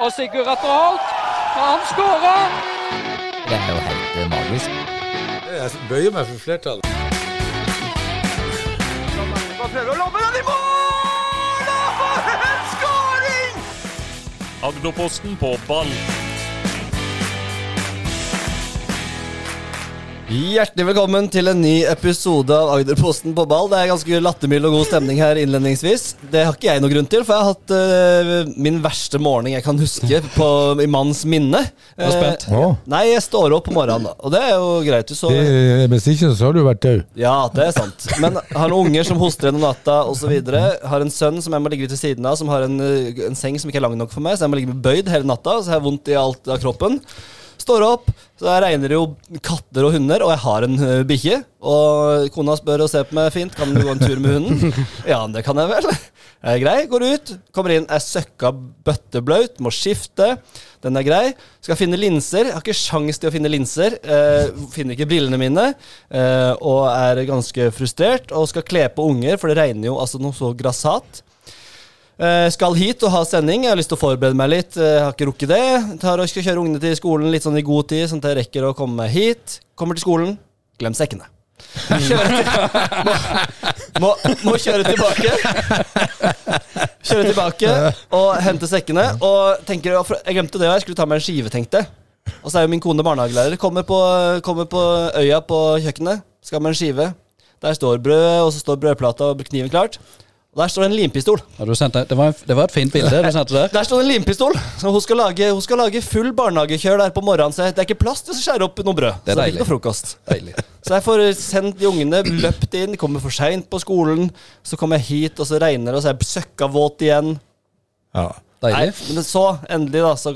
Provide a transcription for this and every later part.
Og Sigurd Atter Holt, han skårer! Det er jo helt eh, magisk. Jeg bøyer meg for flertallet. Prøver å lobbe den i mål! Og for en skåring! Agderposten på ball. Hjertelig velkommen til en ny episode av Agderposten på ball. Det er ganske lattermild og god stemning her innledningsvis. Det har ikke jeg noe grunn til, for jeg har hatt uh, min verste morgen jeg kan huske på, i manns minne. er spent. Uh, nei, jeg står opp på morgenen. Og det er jo greit. Du så Det- Hvis ikke, så har du vært død. Ja, det er sant. Men har noen unger som hoster gjennom natta osv. Har en sønn som jeg må ligge ved siden av, som har en, eh, en seng som ikke er lang nok for meg, så jeg må ligge bøyd hele natta, så jeg har vondt i alt av kroppen. Står opp, så jeg regner jo katter og hunder, og jeg har en uh, bikkje. Og kona spør og ser på meg fint, kan du gå en tur med hunden? Ja, det kan jeg vel. Jeg er grei, går ut, kommer inn, er søkka bøtteblaut, må skifte. Den er grei. Skal finne linser. Jeg har ikke sjans til å finne linser. Eh, finner ikke brillene mine, eh, og er ganske frustrert. Og skal kle på unger, for det regner jo altså noe så grassat. Eh, skal hit og ha sending. Jeg har lyst til å forberede meg litt. Jeg har ikke rukket det. Tar og skal kjøre ungene til skolen litt sånn i god tid, sånn at jeg rekker å komme meg hit. Kommer til skolen. Glem sekkene. Kjøre må, må, må kjøre tilbake. Kjøre tilbake og hente sekkene. Og tenker Jeg glemte det, jeg skulle ta meg en skive, tenkte jeg. Og så er jo min kone barnehagelærer. Kommer på, kommer på øya på kjøkkenet. Skal med en skive. Der står brød, og så står brødplata og kniven klart. Og der står det en limpistol. Ja, du sendte, det? Det var, en, det var et fint bilde du sendte der. Der står det en limpistol. Så hun skal lage, hun skal lage full barnehagekjør der på morgenen. Så det er ikke plass til å skjære opp noe brød. Det er så det blir ikke noe frokost. Deilig. Så jeg får sendt de ungene, løpt inn, kommer for seint på skolen. Så kommer jeg hit, og så regner det, og så er jeg søkka våt igjen. Ja. Nei, men så, endelig, da. Så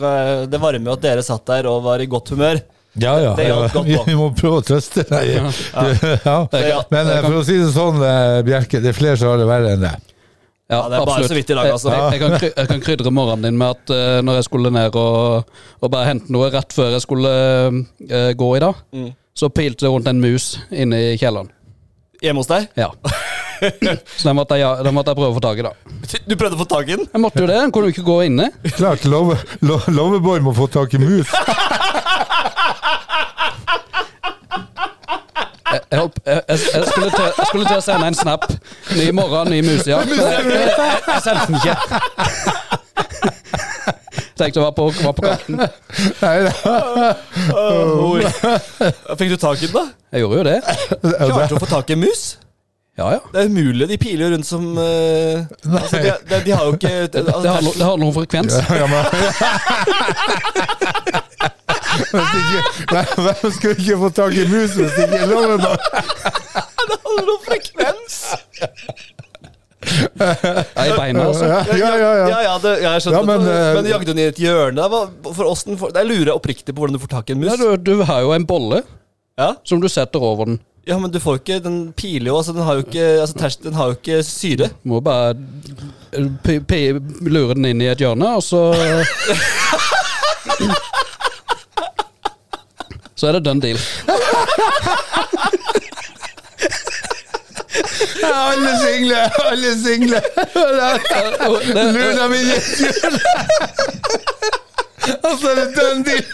det varmer jo at dere satt der og var i godt humør. Ja, ja. Det godt Vi, må prøve å trøste deg. Ja. Men eh, for å si det sånn, eh, Bjerke, det er flere som har det verre enn det. Ja, det er bare så vidt i dag, altså. Jeg, jeg, kan, kry- jeg kan krydre morgenen din med at uh, når jeg skulle ned og, og bare hente noe rett før jeg skulle uh, gå i dag, Mm. så pilte det rundt en mus inne i kjelleren. Hjemme hos deg? Ja. Så den måtte, jeg, den måtte jeg prøve å få tak i, da. Du prøvde å få tak i den? Jeg måtte jo det, den kunne jo ikke gå inne. Klart, Love- Lo- Loveboy må få tak i mus. Jeg, jeg, jeg, skulle til, jeg skulle til å sende en snap. Ny morgen, ny mus, ja. Jeg, jeg, jeg, jeg sendte den ikke. Tenkte å være på, var på kanten. Nei, da. Fikk du tak i den, da? Jeg gjorde jo det. Klarte du å få tak i en mus? Ja, ja. Det er umulig. De piler jo rundt som uh, altså, de, de, de har jo ikke Det har, no- det har noen frekvens. Ja, men, hvis ikke, hvem- hvem skulle ikke få tak i mus hvis ikke Loveboy Det har noen frekvens! Ja, I beina, altså. Ja, ja, ja. Ja, ja. ja, det, ja jeg skjønte Ja, men, det. eh, Men jagde hun i et hjørne? For oss, Jeg lurer oppriktig på hvordan du får tak i en mus. Ja, du, du har jo en bolle Ja, som du setter over den. ja men du får ikke Den piler jo, altså den har jo ikke Altså terst, den har jo ikke syre. Du må bare p p lure den inn i et hjørne, og så Så er det done deal. Alle single! Alle single! Luna mi et! Og så er det done deal!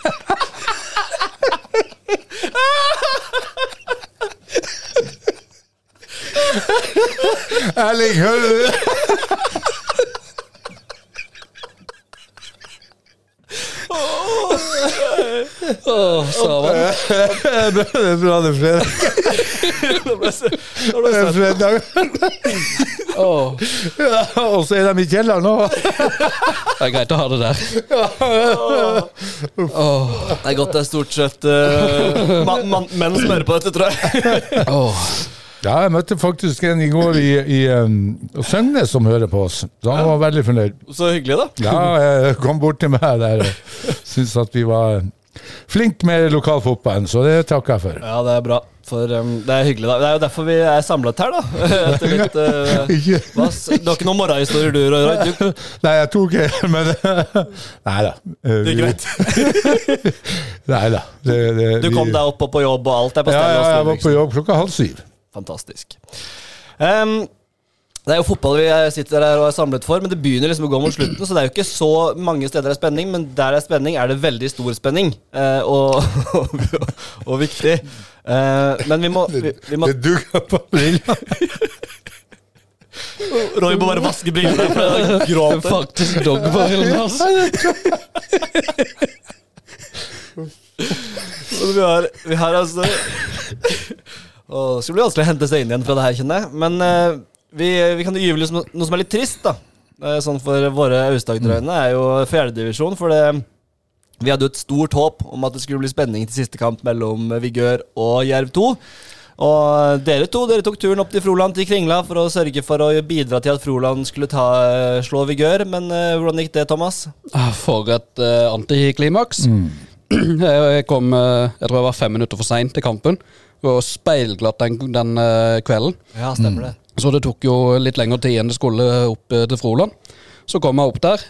Erling, hører du det? Åh, Savan. Det er bra det er fredag. Det er fredag. Oh. Ja, og så er de i kjelleren òg. det er greit å ha det der. Oh. Det er godt det er stort sett uh, man, man, menn som hører på dette, tror jeg. Oh. Ja, jeg møtte faktisk en i går i, i um, Søgne som hører på oss. Så han var veldig fornøyd. Så hyggelig, da. Ja, jeg kom bort til meg der og syntes at vi var flinke med lokalfotballen, så det takker jeg for. Ja, det er bra. For um, det er hyggelig, da. Det er jo derfor vi er samlet her, da. Etter litt uh, Ikke hva, Du har ikke noen morgenhistorier, du, Roy? Du, Nei, jeg tok ikke, men Nei da. det er greit. Nei da. Det, det, Du kom deg opp og på jobb, og alt er på Ja, ja, jeg var på jobb klokka halv syv. Fantastisk. Em, Det er jo fotball vi er- sitter her og er samlet for, men det begynner liksom å gå mot slutten. Så det er jo ikke så mange steder det er spenning, men der det er spenning, er det veldig stor spenning. Eh, og, og, og viktig. Eh, men vi må, vi, vi må Det dugger på brillene. Roy må bare vaske brillene. For det er gråter. Faktisk dog på brillene altså. Vi har, vi har altså Åh, Det skal bli vanskelig å hente seg inn igjen fra det her, kjenner jeg. Men eh, vi, vi kan jo litt noe som er litt trist, da. Eh, sånn for våre Aust-Agder-øyne er jo fjerdedivisjon. For det, vi hadde jo et stort håp om at det skulle bli spenning til siste kamp mellom Vigør og Jerv 2. Og dere to dere tok turen opp til Froland til Kringla for å sørge for å bidra til at Froland skulle ta, slå Vigør. Men uh, hvordan gikk det, Thomas? Ah, For et uh, antiklimaks. Jeg jeg kom uh, jeg tror jeg var fem minutter for seint til kampen. Og speilglatt den, den eh, kvelden. Ja, stemmer det. Så det tok jo litt lengre tid enn det skulle opp eh, til Froland. Så kom jeg opp der,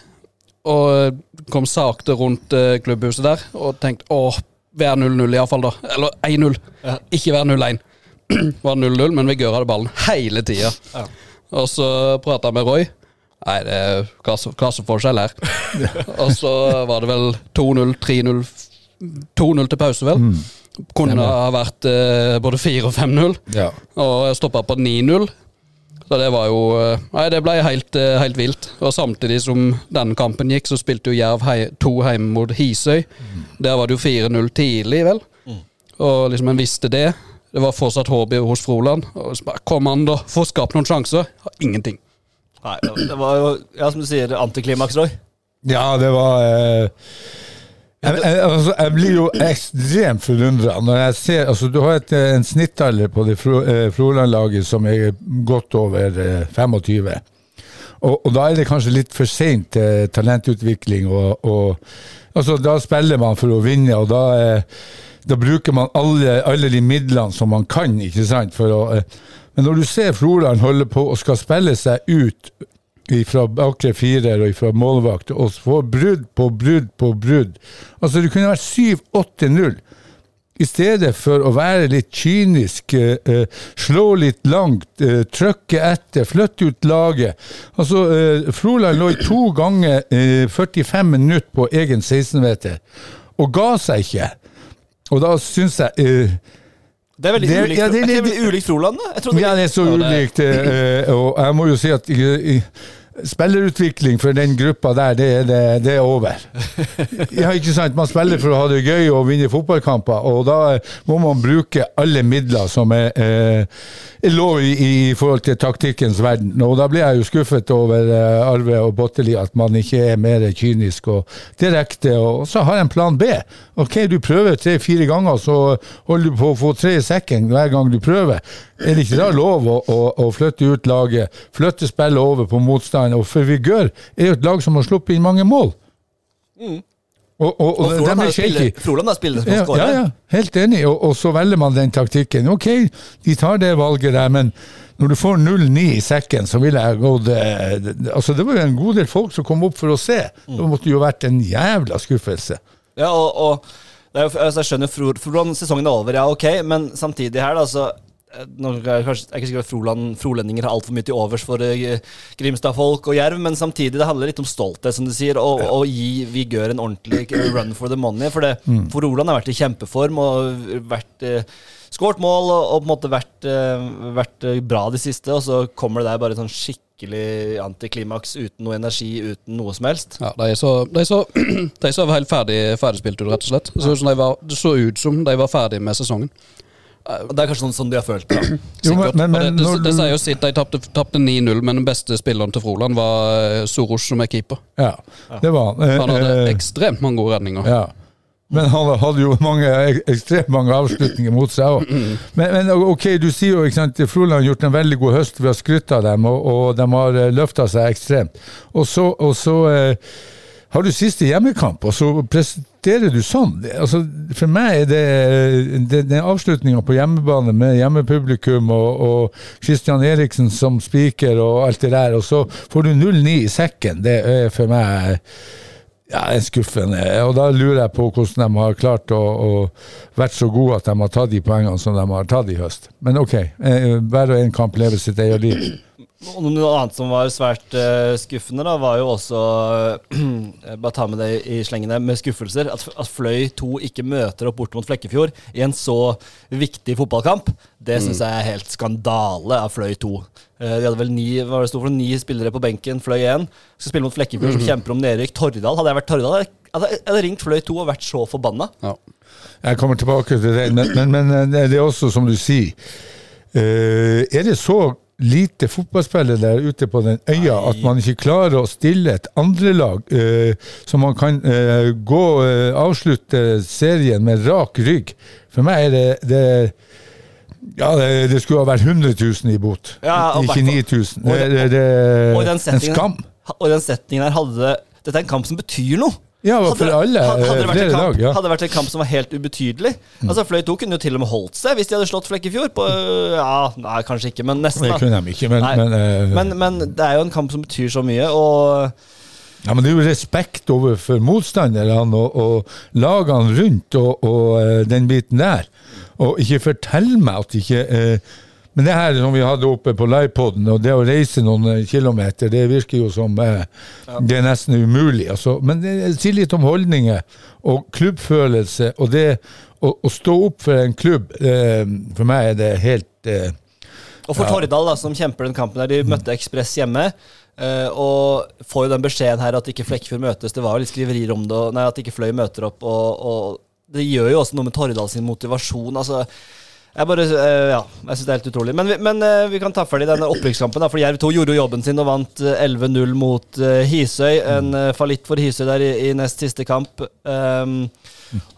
og eh, kom sakte rundt eh, klubbhuset der og tenkte åh, vær 0-0 iallfall, da. Eller 1-0. Ja. Ikke vær 0-1. Var 0-0, men vi Vigør det ballen hele tida. Ja. Og så prata jeg med Roy. Nei, det er klasseforskjell her. og så var det vel 2-0, 3-0 2-0 til pause, vel. Kunne ha vært eh, både 4 og 5-0 Ja. og stoppa på 9-0. Så det var jo eh, Nei, det ble helt, eh, helt vilt. Og samtidig som den kampen gikk, så spilte jo Jerv hei, to hjemme mot Hisøy. Der var det jo 4-0 tidlig, vel. Og liksom en visste det. Det var fortsatt håp hos Froland. Og så bare, Kom an, da! Få skapt noen sjanser. Ingenting. Nei, det var jo, ja, som du sier, antiklimaks, Roy. Ja, det var eh, jeg, jeg, altså, jeg blir jo ekstremt forundra når jeg ser altså, Du har et, eh, en snittalder på det eh, Froland-laget som er godt over eh, 25. Og, og da er det kanskje litt for seint til talentutvikling. Og, og, altså, da spiller man for å vinne, og da, eh, da bruker man alle, alle de midlene som man kan. ikke sant? Å, eh, men når du ser Froland holde på og skal spille seg ut fra bakre firer og fra målvakt, og få brudd på brudd på brudd Altså, det kunne vært 7-8-0. I stedet for å være litt kynisk, eh, eh, slå litt langt, eh, trykke etter, flytte ut laget. Altså, eh, Froland lå i to ganger eh, 45 minutter på egen 16-meter, og ga seg ikke. Og da syns jeg eh, Det er veldig Det- ulikt, ja, det- det- det ulikt Froland, da? Jeg Ja, det er så Ja, ulikt. eh, Og jeg må jo si at eh, spillerutvikling for den gruppa der, det det, det er over. Ja, ikke sant? Man spiller for å ha det gøy og vinne fotballkamper, og da må man bruke alle midler som er, eh, lov i, i forhold til taktikkens verden. Og da blir jeg jo skuffet over uh, Arve og Botteli, at man ikke er mer kynisk og direkte. Og så har jeg en plan B. Ok, du prøver tre-fire ganger, så holder du på å få tre i sekken hver gang du prøver. Er det ikke da lov å, å, å flytte ut laget, flytte spillet over på motstand? Og for Vigør er jo et lag som har sluppet inn mange mål. Og, og, og, Og Froland er har spillet. Froland har spillere som Ja, skårer. ja, ja, helt enig. Og, og så velger man den taktikken. Ok, de tar det valget der, men når du får 0-9 i sekken, så ville jeg gått det- Altså, det var jo en god del folk som kom opp for å se. Mm. Det måtte jo vært en jævla skuffelse. Ja, og, og det er jo, altså jeg skjønner Fro- Froland, sesongen er over, ja, ok, men samtidig her, da, så eh, nå er kanskje, jeg er ikke sikker at Froland, frolendinger har altfor mye til overs for uh, Grimstad-folk og Jerv, men samtidig det handler litt om stolthet, som du sier, og, og gi Vigør en ordentlig run for the money. For det, Froland har vært i kjempeform og vært uh, skåret mål og, og på en måte vært, uh, vært bra de siste, og så kommer det der bare sånn skikkelig antiklimaks uten noe energi, uten noe som helst. Ja, De så, de så, de så helt ferdig, ferdigspilt ut, rett og slett. Det så, ut som de var, det så ut som de var ferdig med sesongen. Det er kanskje sånn som de har følt det. Jo, men, men, det, men det, når det, sier jo sitt. De tapte, tapte 9-0, men den beste spilleren til Froland var eh, Soros som er keeper. Ja, det var han. Eh, Han hadde eh, ekstremt mange gode redninger. Ja. Men han hadde jo mange, ekstremt mange avslutninger mot seg òg. Men, men ok, du sier jo ikke sant, Froland har gjort en veldig god høst. Vi har skrytt av dem, og, og de har løfta seg ekstremt. Og så, og så eh, har du siste hjemmekamp, og så presterer du sånn. Altså, for meg er det, det den avslutninga på hjemmebane med hjemmepublikum og, og Christian Eriksen som spiker og alt det der, og så får du 0-9 i sekken. Det er for meg ja, det er skuffende. Og da lurer jeg på hvordan de har klart å, å vært så gode at de har tatt de poengene som de har tatt i høst. Men ok, eh, hver og en kamp lever sitt eget liv. Noe annet som var svært uh, skuffende, da, var jo også uh, Bare ta med det i slengene med skuffelser. At, at Fløy 2 ikke møter opp bort mot Flekkefjord i en så viktig fotballkamp, det syns jeg er helt skandale av Fløy 2. Uh, de hadde vel ni, var det for, ni spillere på benken, Fløy 1. Skal spille mot Flekkefjord, som kjemper om nedrykk. Torridal. Hadde jeg vært Torridal, hadde jeg- hadde jeg ringt Fløy 2 og vært så forbanna. Ja. Jeg kommer tilbake til det, men, men, men det er også som du sier. er det så lite fotballspillere der ute på den øya at man ikke klarer å stille et andrelag uh, så man kan uh, gå uh, avslutte serien med rak rygg? For meg er det, det ja, det, det skulle ha vært 100 000 i bot, Ja, ikke hvert 9000. Det, det, det Og den en skam. og den settingen her hadde Dette er en kamp som betyr noe. Ja, Hadde for alle, hadde det vært en kamp, lag. Ja. Vært en kamp som var helt ubetydelig. Altså Fløy 2 kunne jo til og med holdt seg hvis de hadde slått Flekkefjord. På, ja, nei, kanskje ikke, men nesten. Det kunne de ikke, men, men, uh, Men, men det er jo en kamp som betyr så mye, og Ja, men det er jo respekt overfor motstanderne og, og lagene rundt og, og eh, den biten der. Og ikke fortell meg at ikke eh, Men det her som vi hadde oppe på livepoden, og det å reise noen kilometer, det virker jo som eh, det er nesten umulig. Altså. Men det sier litt om holdninger og klubbfølelse, og det å, å stå opp for en klubb, eh, for meg er det helt eh, Og for Tordal da, som kjemper den kampen der, de møtte Ekspress hjemme. Uh, og får jo den beskjeden her at ikke Flekkefjord møtes. Det var jo litt skriverier om det, og- nei, at ikke Fløy møter opp. Og, og det gjør jo også noe med Tordal sin motivasjon. altså jeg bare, eh, ja, jeg synes det er helt utrolig. Men, men eh, vi kan ta ferdig denne opprykkskampen. for Jerv 2 gjorde jo jobben sin og vant eh, 11-0 mot eh, Hisøy. En fallitt for Hisøy der i, i nest siste kamp. Um,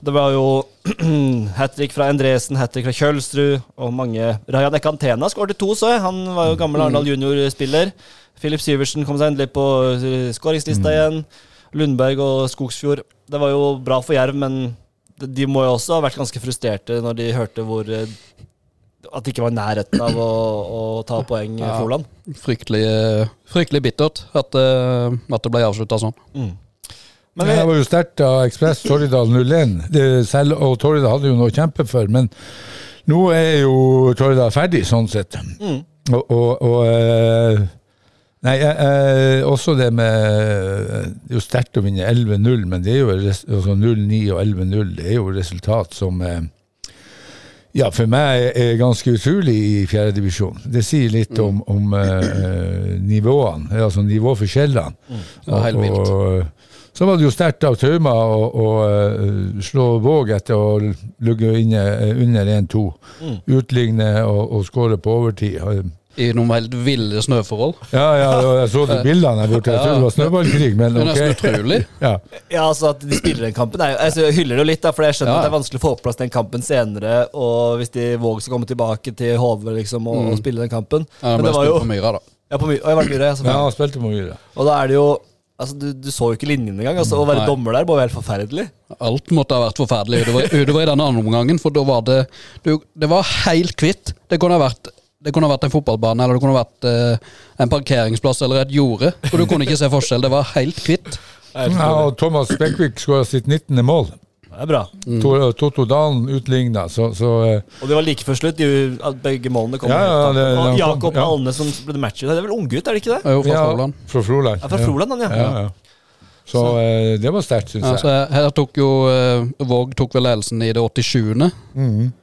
det var jo hat trick fra Endresen, hat trick fra Kjølsrud og mange Rajan Ekantena skåret to, så jeg. Han var jo gammel Arendal junior-spiller. Filip Syversen kom seg endelig på skåringslista igjen. Lundberg og Skogsfjord. Det var jo bra for Jerv, men de- må jo også ha vært ganske frustrerte når de hørte hvor eh, At det ikke var i nærheten av å, å ta poeng i Ja. Froland. Fryktelig, eh, fryktelig bittert at, eh, at det ble avslutta sånn. Men det var jo sterkt av Ekspress Torridal 01, det selv, og Torridal hadde jo noe å kjempe for. Men nå er jo Torridal ferdig, sånn sett. Mm. Og, og, og eh, Nei, eh, eh, også det med Det er jo sterkt å vinne 11-0, men det er jo altså 0-9 og 11-0, det er jo resultat som eh, ja, for meg er ganske utrolig i fjerdedivisjon. Det sier litt om, om eh, nivåene, altså nivåforskjellene. Ja, helt vilt. Og, så var det jo sterkt av Tauma å, å eh, slå Våg etter å ligge eh, under 1-2. Utligne og, og skåre på overtid. I noen helt ville snøforhold. Ja, ja, jeg så de bildene der borte. Jeg trodde det var snøballkrig, men ok. Det er nesten utrolig. Ja. ja, altså At de spiller den kampen er jo, altså, Jeg hyller det jo litt, da, for jeg skjønner Ja. at det er vanskelig å få på plass den kampen senere. Og hvis de våger å komme tilbake til HV liksom, og, og spille den kampen. Mm. Ja, Men det var jo på Myra, da. Ja, på Myra, og jeg var myre, ja, selvfølgelig. spilte på Myra. Og da er det jo Altså, du, du så jo ikke linjen engang. Altså, å være Nei. dommer der må jo være helt forferdelig. Alt måtte ha vært forferdelig utover, utover i denne andre omgangen, for da var det du, Det var helt kvitt. Det kunne ha vært det kunne ha vært en fotballbane, eller det kunne ha vært uh, en parkeringsplass eller et jorde. For du kunne ikke se forskjell. Det var helt kvitt. Ja, og Thomas Bekkvik skåra sitt 19. mål. Det er bra. Mm. To- Totto Dalen utligna, så, så uh, Og det var like før slutt. At begge målene kom Ja, ja, det- av. Og de kom- Jakob ja. Alne som ble matchet. Det er vel unggutt, er det ikke det? Det jo fra ja, Froland. Fra Froland. Ja, fra Froland, ja. Ja, ja. Så så. det var sterkt, syns Ja, så jeg. her tok jo eh, Våg tok vel ledelsen i det 87. Mhm.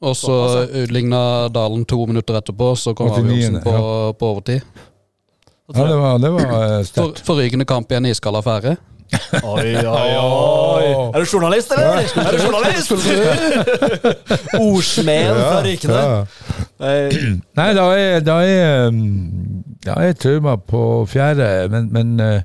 Og så utligna Dalen to minutter etterpå, så kom 89., avgjørelsen på, på overtid. Ja, det var, det var eh, sterkt. forrykende kamp i en iskald affære. Oi, oi, oi. Er du journalist, eller? Er du journalist? Ordsmeden fra Rykene. Ja. Nei, da er, da er Da er Trauma på fjerde, men, men eh,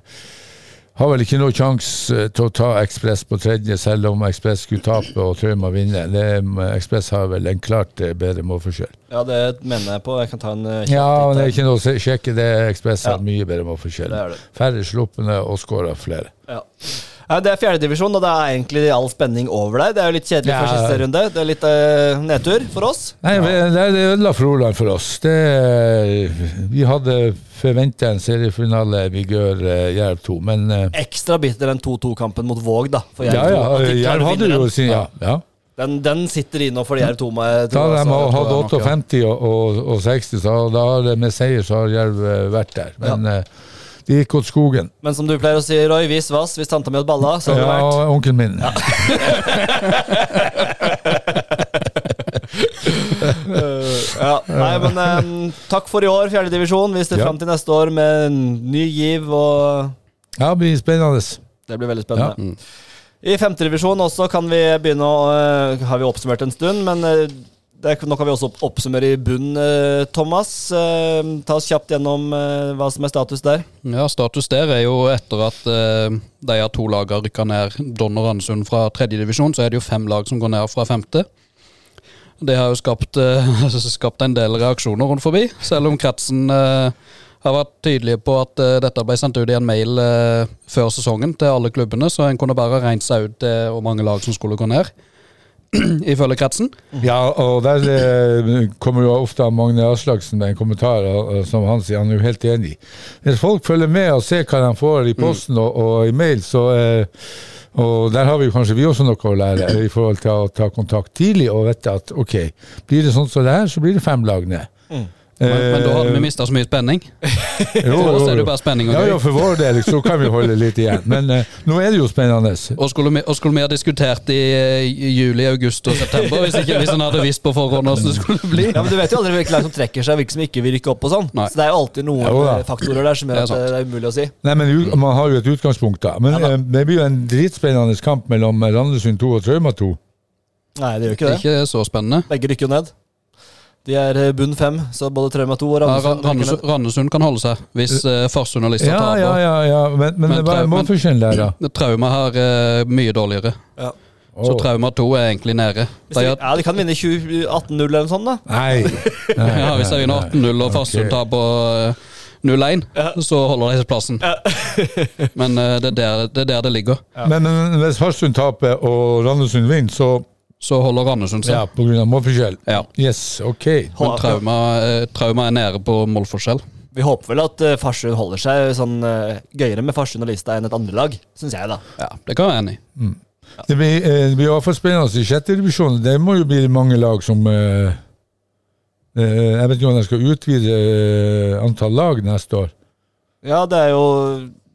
har vel ikke noe sjanse til å ta Ekspress på tredje, selv om Ekspress skulle tape og Trauma vinne. Det, Ekspress har vel en klart eh, bedre målforskjell. Ja, det mener jeg på. Jeg kan ta en eh, Ja, men det er ikke noe å sjekke det. Ekspress har Ja. mye bedre målforskjell. Færre sluppne og skåra flere. Ja. Ja, det er fjerdedivisjon, og det er egentlig all spenning over der. Det er jo litt kjedelig Ja. for siste runde. Det er litt uh, nedtur for oss. Nei, det det ødela Froland for oss. Det, vi hadde forventa en seriefinale Vigør eh, Jerv 2, men uh, Ekstra bitter den 2-2-kampen mot Våg, da. For Jerv Ja, ja. to, de Jerv hadde jo sin Ja. ja. Den, den sitter i nå for Jerv 2. Med, Da de hadde jeg nok, 58 og, og, og 60, så da med seier så har Jerv vært der. Men eh, det gikk åt skogen. Men som du pleier å si, Roy, vis vass. Hvis tanta mi hadde balla, så hadde det vært onkelen min. ja. Nei, men um, takk for i år, fjerdedivisjon. Vi ser Ja. fram til neste år med en ny giv, og Ja, det blir spennende. det blir veldig spennende. I femtedivisjon også kan vi begynne å uh, Har vi oppsummert en stund, men eh, det nå kan vi også opp- oppsummere i bunn, eh, Thomas. Eh, ta oss kjapt gjennom eh, hva som er status der. Ja, Status der er jo etter at de her to lagene rykka ned Don og Randesund fra tredje divisjon, så er det jo fem lag som går ned fra femte. Det har jo skapt, skapt en del reaksjoner rundt forbi, selv om kretsen har vært tydelige på at dette ble sendt ut i en mail før sesongen til alle klubbene, så en kunne bare regnet seg ut hvor mange lag som skulle gå ned, ifølge kretsen. Ja, og der eh, kommer jo ofte Magne Aslaksen med en kommentar, og som han sier, han er jo helt enig. Hvis folk følger med og ser hva de får i posten og, og i mail, så eh, og der har vi kanskje vi også noe å lære i forhold til å ta kontakt tidlig og vite at ok, blir det sånn som det her, så blir det fem lag ned. Men, men da hadde vi Eh, mista så mye spenning. jo, For oss er det jo, jo bare spenning og Ja, gøy. ja, for vår del så kan vi holde litt igjen. Men uh, nå er det jo spennende. Og skulle, vi, og skulle vi ha diskutert i, eh, i juli, august og september hvis, ikke, hvis en hadde visst på forhånd hvordan det skulle bli? Ja, men Du vet jo aldri hvilke lag som trekker seg, hvilke som ikke vil rykke opp. og sånn Så det er jo alltid noen Jo faktorer der som gjør at det er umulig å si. Nei, men Man har jo et utgangspunkt, da. Men Ja da. det blir jo en dritspennende kamp mellom Randesund 2 og Trauma 2. Nei, det gjør ikke det. Ikke så spennende. Begge rykker jo ned. De er eh, bunn fem, så både Trauma 2 og Ja, Randesund Ra- Randesund. Randesund kan holde seg hvis uh, Farsund og Lista Ja, taper. ja, ja, ja. Men, men, Men hva er målforskjellen der, da? Trauma har er mye dårligere. Ja. Så Trauma 2 er egentlig nede. De ja, de kan vinne 20 18-0 eller noe sånt, da. Nei. Nei, ja, hvis de vinner 18-0 og Farsund okay. taper eh, 0-1, Ja. så holder de seg plassen. Men uh, det, er der, det er der det ligger. Men, men hvis Farsund taper og Randesund vinner, så Så holder Randesund seg. ja, av målforskjell? Ja. Yes, ok. Men trauma, eh, trauma er nede på målforskjell. Vi håper vel at eh, Farsund holder seg sånn eh, gøyere med Farsund og Lista enn et andre lag, syns jeg, da. Ja, Det kan jeg være enig i. Det blir, eh, det blir i hvert fall spennende i sjette divisjon. Det må jo bli mange lag som eh, Jeg vet ikke om de skal utvide antall lag neste år. Ja, det er jo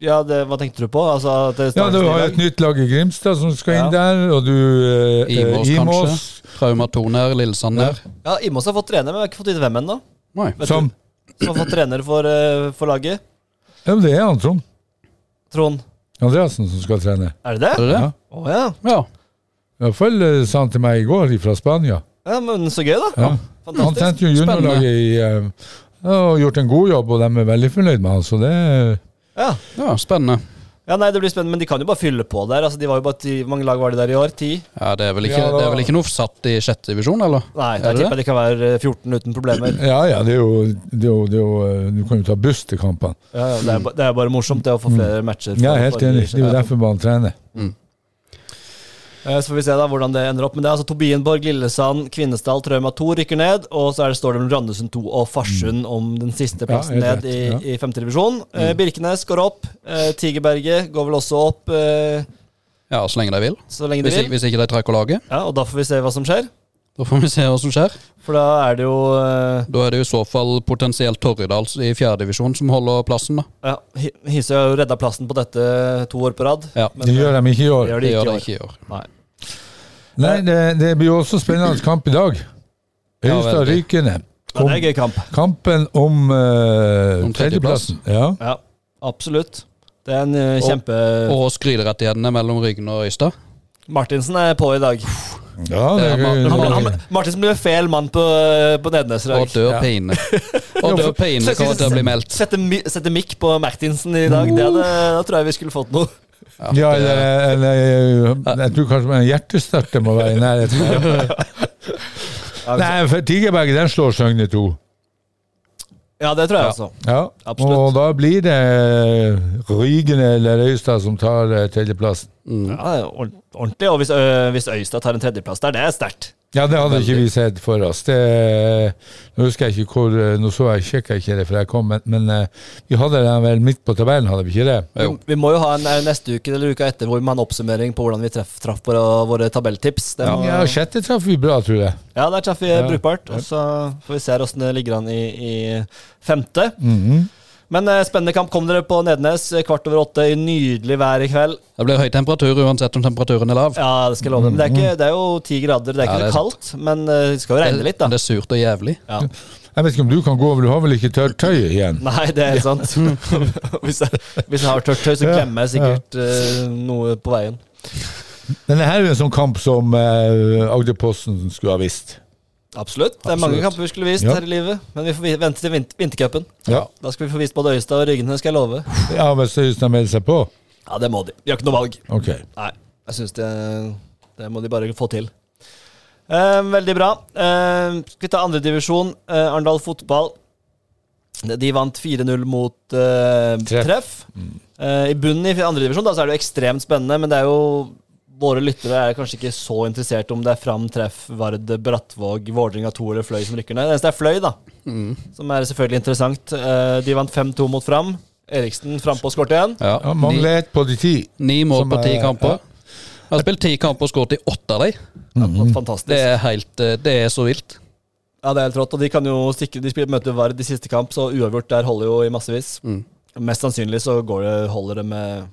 Ja, det, hva tenkte du på? Altså, at det Ja, Du har et nytt lag i Grimstad som skal Ja. inn der, og du eh, eh, Imos, kanskje. Traumatoner, 2 ned, Lillesand ned. Ja, Imos har fått trener, men jeg har ikke fått vite hvem ennå. Som du, som har fått trener for, uh, for laget. Ja, men det er han, Trond Trond. Andreassen som skal trene. Er det det? Er det det? Ja. Å ja. Ja. Iallfall uh, sa han til meg i går fra Spania. ja. Men så gøy, da. Ja. Han Fantastisk. trente jo juniorlaget i uh, ja, og gjort en god jobb, og de er veldig fornøyd med han, så det Ja. ja, spennende. ja, nei, det blir spennende, men de kan jo bare fylle på der. Altså, de var jo bare ti, Hvor mange lag var det der i år? Ti? Ja, Det er vel ikke, Ja, da- det er vel ikke noe satt i sjette divisjon, eller? Nei, jeg det tipper de kan være eh, 14 uten problemer. Ja, ja, det er jo, det er jo, det er jo eh, Du kan jo ta buss til kampene. Ja, ja, det, er, ba- det er bare morsomt det å få flere matcher. for- Mm. Ja, helt enig. Det er jo derfor man trener. Eh, Så får vi se da hvordan det ender opp. Men det er altså Tobienborg, Lillesand, Kvinesdal, Trauma 2 rykker ned. Og så er det, står det mellom Randesund 2 og Farsund om den siste plassen Mm. Ja, ned i, ja. Mm. i femte divisjon. Eh, Birkenes går opp. Eh, Tigerberget går vel også opp eh, Ja, så lenge de vil. så lenge de Hvis, ikke- vil. hvis ikke de trekker laget. Ja, og da får vi se hva som skjer. Da får vi se hva som skjer. For da er det jo eh, Da er det jo i så fall potensielt Torridal i fjerdedivisjon som holder plassen, da. ja, Hi- Hisøy har jo redda plassen på dette to år på rad. Ja, Men, Det gjør de ikke i år. gjør Det gjør det ikke i år. Nei. Nei, det, det blir jo også spennende kamp i dag. Ja, Øystad veldig. Ja, det er en gøy kamp. Kampen om, eh, Om tredjeplassen. Ja. Ja, absolutt. Det er en eh, Og- kjempe... Og skryterettighetene mellom Ryggen og Øystad. Martinsen er på i dag. Ja, det Ja, man- Han, man- han, Martinsen blir feil mann på, eh, på Nednes i dag. Og dør Ja. pine. Og dør pine kommer til å bli meldt. Sette, sette mikk på Martinsen i dag, det hadde, da tror jeg vi skulle fått noe. Ja, det- eller, eller Jeg tror kanskje en hjertestarte må være i nærheten. Nei, for Tigerberget den slår Søgne 2. Ja, det tror jeg også. Ja. Absolutt. Og da blir det Rygen eller Øystad som tar eh, tredjeplassen. Mm. Ja, ordentlig. Og hvis, ø, hvis Øystad tar en tredjeplass der, det er sterkt. Ja, det hadde ikke vi sett for oss. Det, nå husker jeg ikke hvor Nå så jeg, sjekka ikke det før jeg kom, men, men eh, vi hadde den vel midt på tabellen, hadde vi ikke det? Vi, vi må jo ha en eh, neste uke eller uka etter hvor vi må ha en oppsummering på hvordan vi treff, traff våre, våre tabelltips. Det må, Ja, sjette traff vi bra, tror jeg. ja, der traff vi Ja. brukbart. Og så får vi se åssen det ligger an i, i femte. Mhm. Men eh, spennende kamp. Kom dere på Nednes eh, kvart over åtte i nydelig vær i kveld. Det blir høy temperatur uansett om temperaturen er lav. Ja, det skal jeg love deg. Men det er, ikke, det er jo ti grader. Det er Ja, ikke det er kaldt, men eh, det skal jo regne litt, da. Det er surt og jævlig. Ja. Jeg vet ikke om du kan gå, men du har vel ikke tørt tøy igjen? Nei, det er sant. hvis, jeg, hvis jeg har tørt tøy, så glemmer jeg sikkert uh, noe på veien. Men det her er jo en sånn kamp som uh, Agderposten skulle ha visst. Absolutt. Det er mange Absolutt. kamper vi skulle vist Ja. her i livet, men vi får vente til vinter, vintercupen. Ja, Da skal vi få vist både Øystad og Ryggene, skal jeg love. ja Hvis Øyestad melder seg på? Ja, det må de. Vi har ikke noe valg. Okay. Nei, jeg syns det, det må de bare få til. Eh, veldig bra. Eh, skal vi ta andredivisjon? Eh, Arendal fotball. De vant 4-0 mot eh, Treff. Treff. Eh, I bunnen i andredivisjon er det jo ekstremt spennende, men det er jo Våre lyttere er kanskje ikke så interessert om det er Fram, Treff, Vard, Brattvåg, Vålerenga 2 eller Fløy som rykker ned. Det eneste er Fløy, da. Som er selvfølgelig interessant. Eh, de vant 5-2 mot Fram. Eriksen frampå og skåret igjen. Ja, Ja, Mangler ett på de ti. ni mål på ti er- kamper. Jeg har spilt ti kamper og skåret i åtte av dem. Mm. Fantastisk. Det er helt eh, Det er så vilt. Ja, det er helt rått. Og de kan jo stikke De spiller, møter Vard i siste kamp, så uavgjort der holder jo i massevis. Mm. Mest sannsynlig så går det, holder det med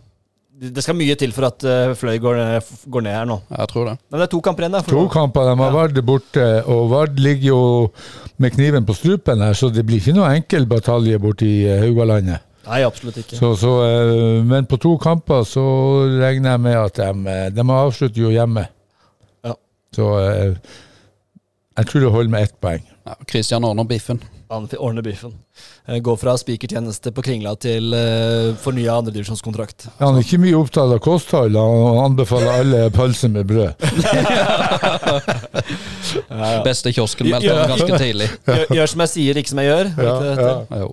Det skal mye til for at eh, Fløy går går ned her nå. Jeg tror det. Men det er to kamper igjen, To kamper, de har Ja. Vard borte, og Vard ligger jo med kniven på strupen her, så det blir ikke noe enkel batalje borte i Haugalandet. Nei, absolutt ikke. Så, så, eh, men på to kamper så regner jeg med at de, eh, de avslutter jo hjemme. Ja. Så eh, jeg tror det holder med ett poeng. Ja, Christian ordner biffen. Han ordner biffen. Eh, Går fra spikertjeneste på Kringla til uh, fornya andredivisjonskontrakt. Han er ikke mye opptatt av kosthold, han anbefaler alle pølser med brød. Ja, ja. Beste kiosken meldte han ganske tidlig. Gjør, gjør som jeg sier, ikke som jeg gjør. Ja, ja.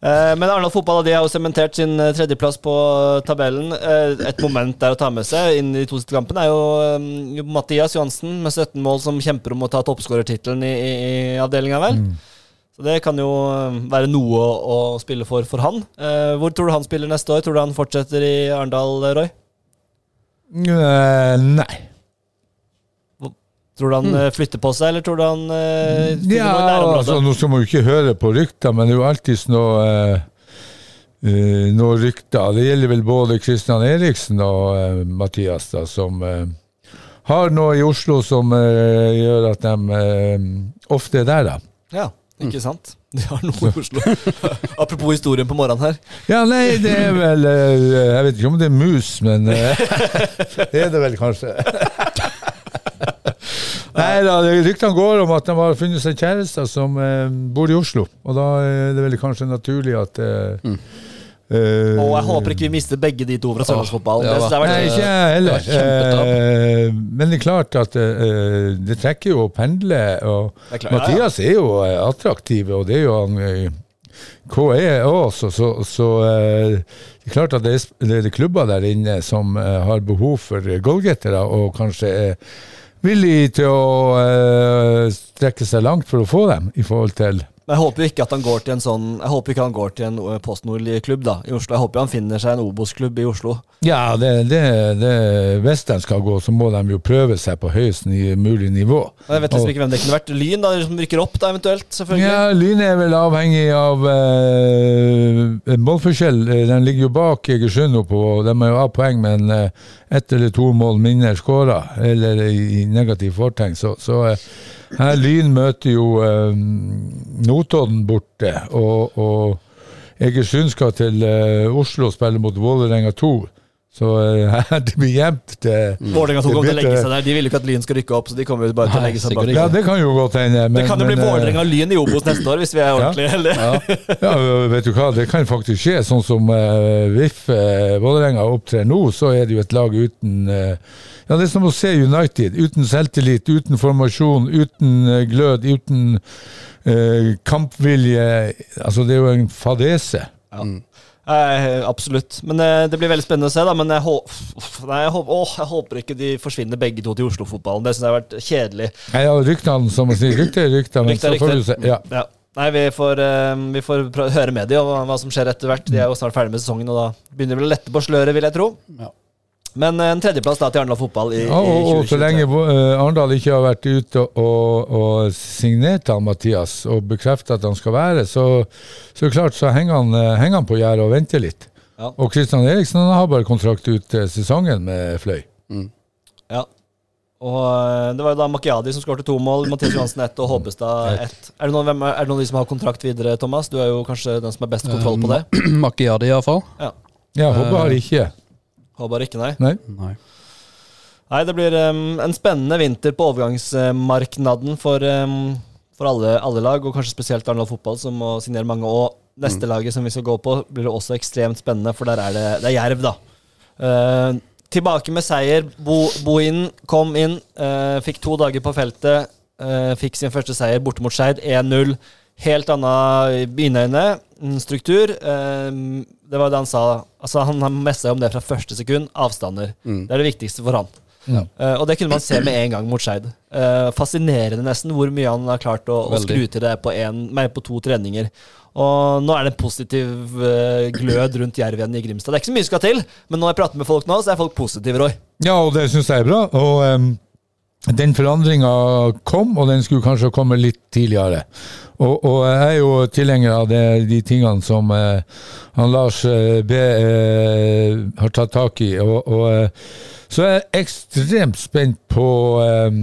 Eh, Men Arendal fotball de har jo sementert sin tredjeplass på tabellen. Et moment der å ta med seg inn i de to siste kampene er jo Mathias Johansen med 17 mål som kjemper om å ta toppskårertittelen i, i, i avdelinga, vel. Så det kan jo eh, være noe å, spille for for han. Eh, Hvor tror du han spiller neste år? Tror du han fortsetter i Arendal, Roy? Eh, nei. Tror du han mm. flytter på seg, eller tror du han eh, Ja, altså, nå skal man jo ikke høre på rykter, men det er jo alltids noe, eh, eh, noe rykter. Det gjelder vel både Kristian Eriksen og uh, Mathias, da, som har noe i Oslo som gjør at de ofte er der, da. Ja, ikke sant? De har noe i Oslo. Apropos historien på morgenen her. Ja, nei, det er vel eh, Jeg vet ikke om det er mus, men eh, det er det vel kanskje. Nei da, det- ryktene går om at de har funnet seg kjærester som eh, bor i Oslo. Og da er det vel kanskje naturlig at eh, Mm. Eh, Og jeg håper ikke vi mister begge de to fra sørlandsfotballen. Det har Nei, ikke jeg heller. Eh, men det er klart at uh, det trekker jo å pendle. Og er klart, ja, ja. Mathias er jo attraktiv, og det er jo han KE også, så, så eh, det er klart at det er, det er klubber der inne som har behov for goalgettere, og kanskje er villig til å strekke seg langt for å få dem, i forhold til Men jeg håper ikke at han går til en sånn Jeg håper ikke han går til en postnordlig Nord-klubb da i Oslo. Jeg håper han finner seg en Obos-klubb i Oslo. Ja, det, det, det, hvis de skal gå, så må de jo prøve seg på høyest mulig nivå. Og Jeg vet liksom ikke hvem det kunne vært. Lyn, da, som rykker opp, da eventuelt. selvfølgelig Ja, Lyn er vel avhengig av eh, målforskjell. Eh, Den ligger jo bak Egersund nå på De er jo av poeng, men eh, ett eller to mål mindre skåra, eller i, negativ fortegn. Så, så eh, her Lyn møter jo eh, Notodden borte, og, og Egersund skal til eh, Oslo og spille mot Vålerenga 2. Så her det blir jevnt. til- Vålerenga Det tok om til å legge seg der. De vil jo ikke at Lyn skal rykke opp, så de kommer jo bare til å legge seg bak. Ja, det kan jo godt hende. Det kan jo bli men, eh, Vålerenga Lyn i Obos neste år, hvis vi er ordentlige heldige. Ja, vet du hva, det kan faktisk skje. Sånn som uh, VIF uh, Vålerenga opptrer nå, så er det jo et lag uten uh, Ja, det er som å se United. Uten selvtillit, uten formasjon, uten eh, glød, uten eh, kampvilje. Altså, det er jo en fadese. Ja. Eh, absolutt. Men eh, Det blir veldig spennende å se. da Men jeg, nei, jeg, håper, åh, jeg håper ikke de forsvinner begge to til Oslo-fotballen. Det syns jeg har vært kjedelig. Nei, ja, ryktene, som man sier. Rykter er rykter, men så får du se. Ja. Ja. Nei, vi får, eh, vi får prø- høre med de og hva, hva som skjer etter hvert. De er jo snart ferdig med sesongen, og da begynner det vel å lette på sløret, vil jeg tro. Ja. Men eh, en tredjeplass da til Arendal fotball i, Ja, og, i og så lenge uh, Arendal ikke har vært ute og, og signert av Mathias og bekreftet at han skal være, så, så klart så henger han, eh, henger han på gjerdet og venter litt. Ja. Og Kristian Eriksen han har bare kontrakt ut sesongen med Fløy. Ja. Og det var jo da Makiadi som skåret to mål, Mathias Johansen ett og Håbestad ett. Er det, noen, hvem er, er det noen av de som har kontrakt videre, Thomas? Du er jo kanskje den som har best kontroll på det? Makiadi, iallfall. Ja. Ja, Håbe har ikke. Håper ikke, nei. Nei. Nei. Nei, det blir um, en spennende vinter på overgangsmarknaden for, um, for alle, alle lag, og kanskje spesielt Arendal fotball, som må signere mange. Og neste laget som vi skal gå på, blir det også ekstremt spennende, for der er det, det er Jerv, da. Uh, tilbake med seier. Bo, Bohin kom inn, eh, fikk to dager på feltet. eh, fikk sin første seier borte mot Skeid, 1-0. Helt annen i mine mm, struktur. Eh, det var det han sa. Altså, han har messa om det fra første sekund. Avstander. Det er det viktigste for han. Eh, og det kunne man se med en gang mot Skeid. Uh, fascinerende nesten hvor mye han har klart å, å skru til det på, en, nei, på to treninger. Og nå er det en positiv uh, glød rundt Jerv igjen i Grimstad. Det er ikke så mye som skal til, men når jeg prater med folk nå, så er folk positive, Roy. Ja, og det syns jeg er bra. Og em, den forandringa kom, og den skulle kanskje komme litt tidligere. Og, og jeg er jo tilhenger av det, de tingene som eh, han Lars eh, B eh, har tatt tak i. Og, og så så er jeg ekstremt spent på eh,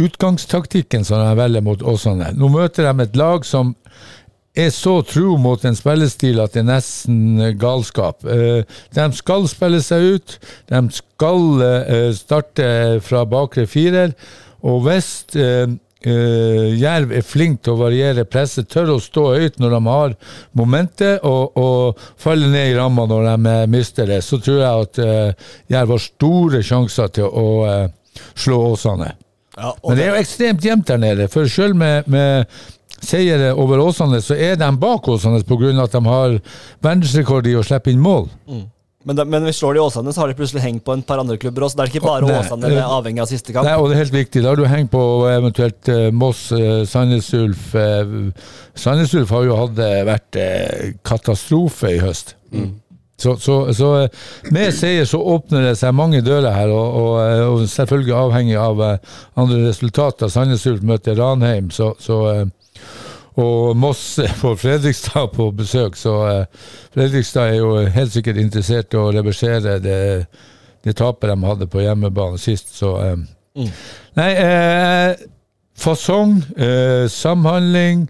utgangstaktikken som de velger mot Åsane. Nå møter de et lag som er så tro mot en spillestil at det er nesten eh, galskap. Eh, De skal spille seg ut. De skal eh, starte fra bakre firer. Og hvis Jerv er flink til å variere presset, tør å stå høyt når de har momentet, og, og falle ned i ramma når de mister det, så tror jeg at Jerv har store sjanser til å slå Åsane. Men det er jo ekstremt jevnt der nede, for selv med, med seiere over Åsane, så er de bak Åsane pga. at de har verdensrekord i å slippe inn mål. Men, de, men hvis slår de Åsane, så har de plutselig hengt på en par andre klubber også. Det er ikke bare Nei, Åsane det er avhengig av siste kamp. Nei, og det er helt viktig. Da har du hengt på eventuelt eh, Moss, uh, Sandnes Ulf. eh, Sandnes Ulf har jo hatt eh, vært eh, katastrofe i høst. Så, så, så eh, med seier så åpner det seg mange dører her, og, og, eh, og selvfølgelig avhengig av eh, andre resultater. Sandnes Ulf møter Ranheim, så, så eh, og Moss får Fredrikstad på besøk, så eh, Fredrikstad er jo helt sikkert interessert i å reversere det, det tapet de hadde på hjemmebane sist. Så mm. Nei, eh, fasong, eh, samhandling,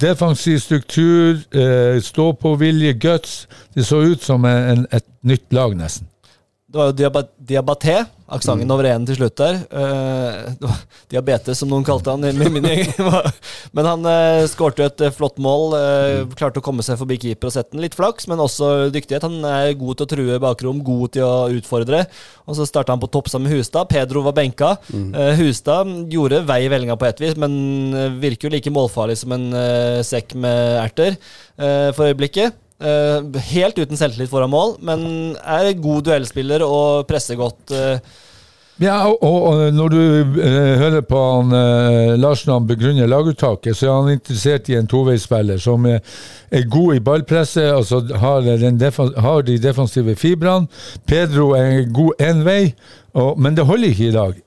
defensiv struktur, eh, stå-på-vilje, guts. Det så ut som en, et nytt lag, nesten. Det var jo Diabaté, aksenten over en til slutt der. Uh, diabetes, som noen kalte han. i min- mening. men han uh, skårte jo et eh, flott mål. Uh, Klarte å komme seg forbi keeper og sette den. Litt flaks, men også dyktighet. Han er god til å true bakrom, god til å utfordre. Og så starta han på topp sammen med Hustad. Pedro var benka. Eh, Hustad gjorde vei i vellinga på ett vis, men virker jo like målfarlig som en sekk med erter for øyeblikket. Eh, helt uten selvtillit foran mål, men er god duellspiller og presser godt. Uh. Ja, og, og når du eh, hører på han eh, Larsen han begrunner laguttaket, så er han interessert i en toveisspiller som er, er god i ballpresset, altså har, har de defensive fibrene. Pedro er god én vei, og, men det holder ikke i dag.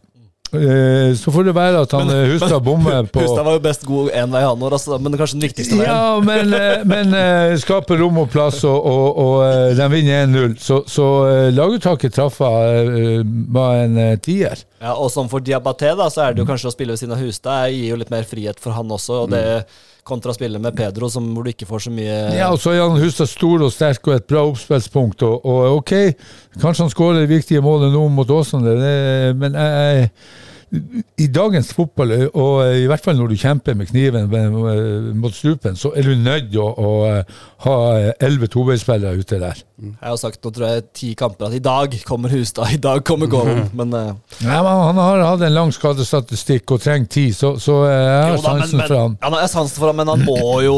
Eh, så får det være at han eh, Hustad bommer på Hustad var jo best god én vei, han òg, men det er kanskje den viktigste veien. Ja, men, eh, men skaper rom og plass, og, og, og de vinner 1-0. Så, så laguttaket traff eh, var en tier. Ja, og som for Diabaté, da, så er det jo kanskje å spille ved siden av Hustad gir jo litt mer frihet for han også. Og det kontra spillet spille med Pedro, som, hvor du ikke får så mye Ja, og så er han Hustad stor og sterk og et bra oppspillspunkt. Og, og ok, kanskje han skårer det viktige målet nå mot Åsane, men men jeg, i dagens fotball, og i hvert fall når du kjemper med kniven mot strupen, så er du nødt å, å ha elleve toveisspillere ute der. Jeg har sagt nå tror jeg ti kamper at i dag kommer Hustad, i dag kommer Gollum. Men uh, Nei, men Han har hatt en lang skadestatistikk og trenger tid, så, så eh, jeg har sansen for han. ja, jeg har sansen for han, men han må jo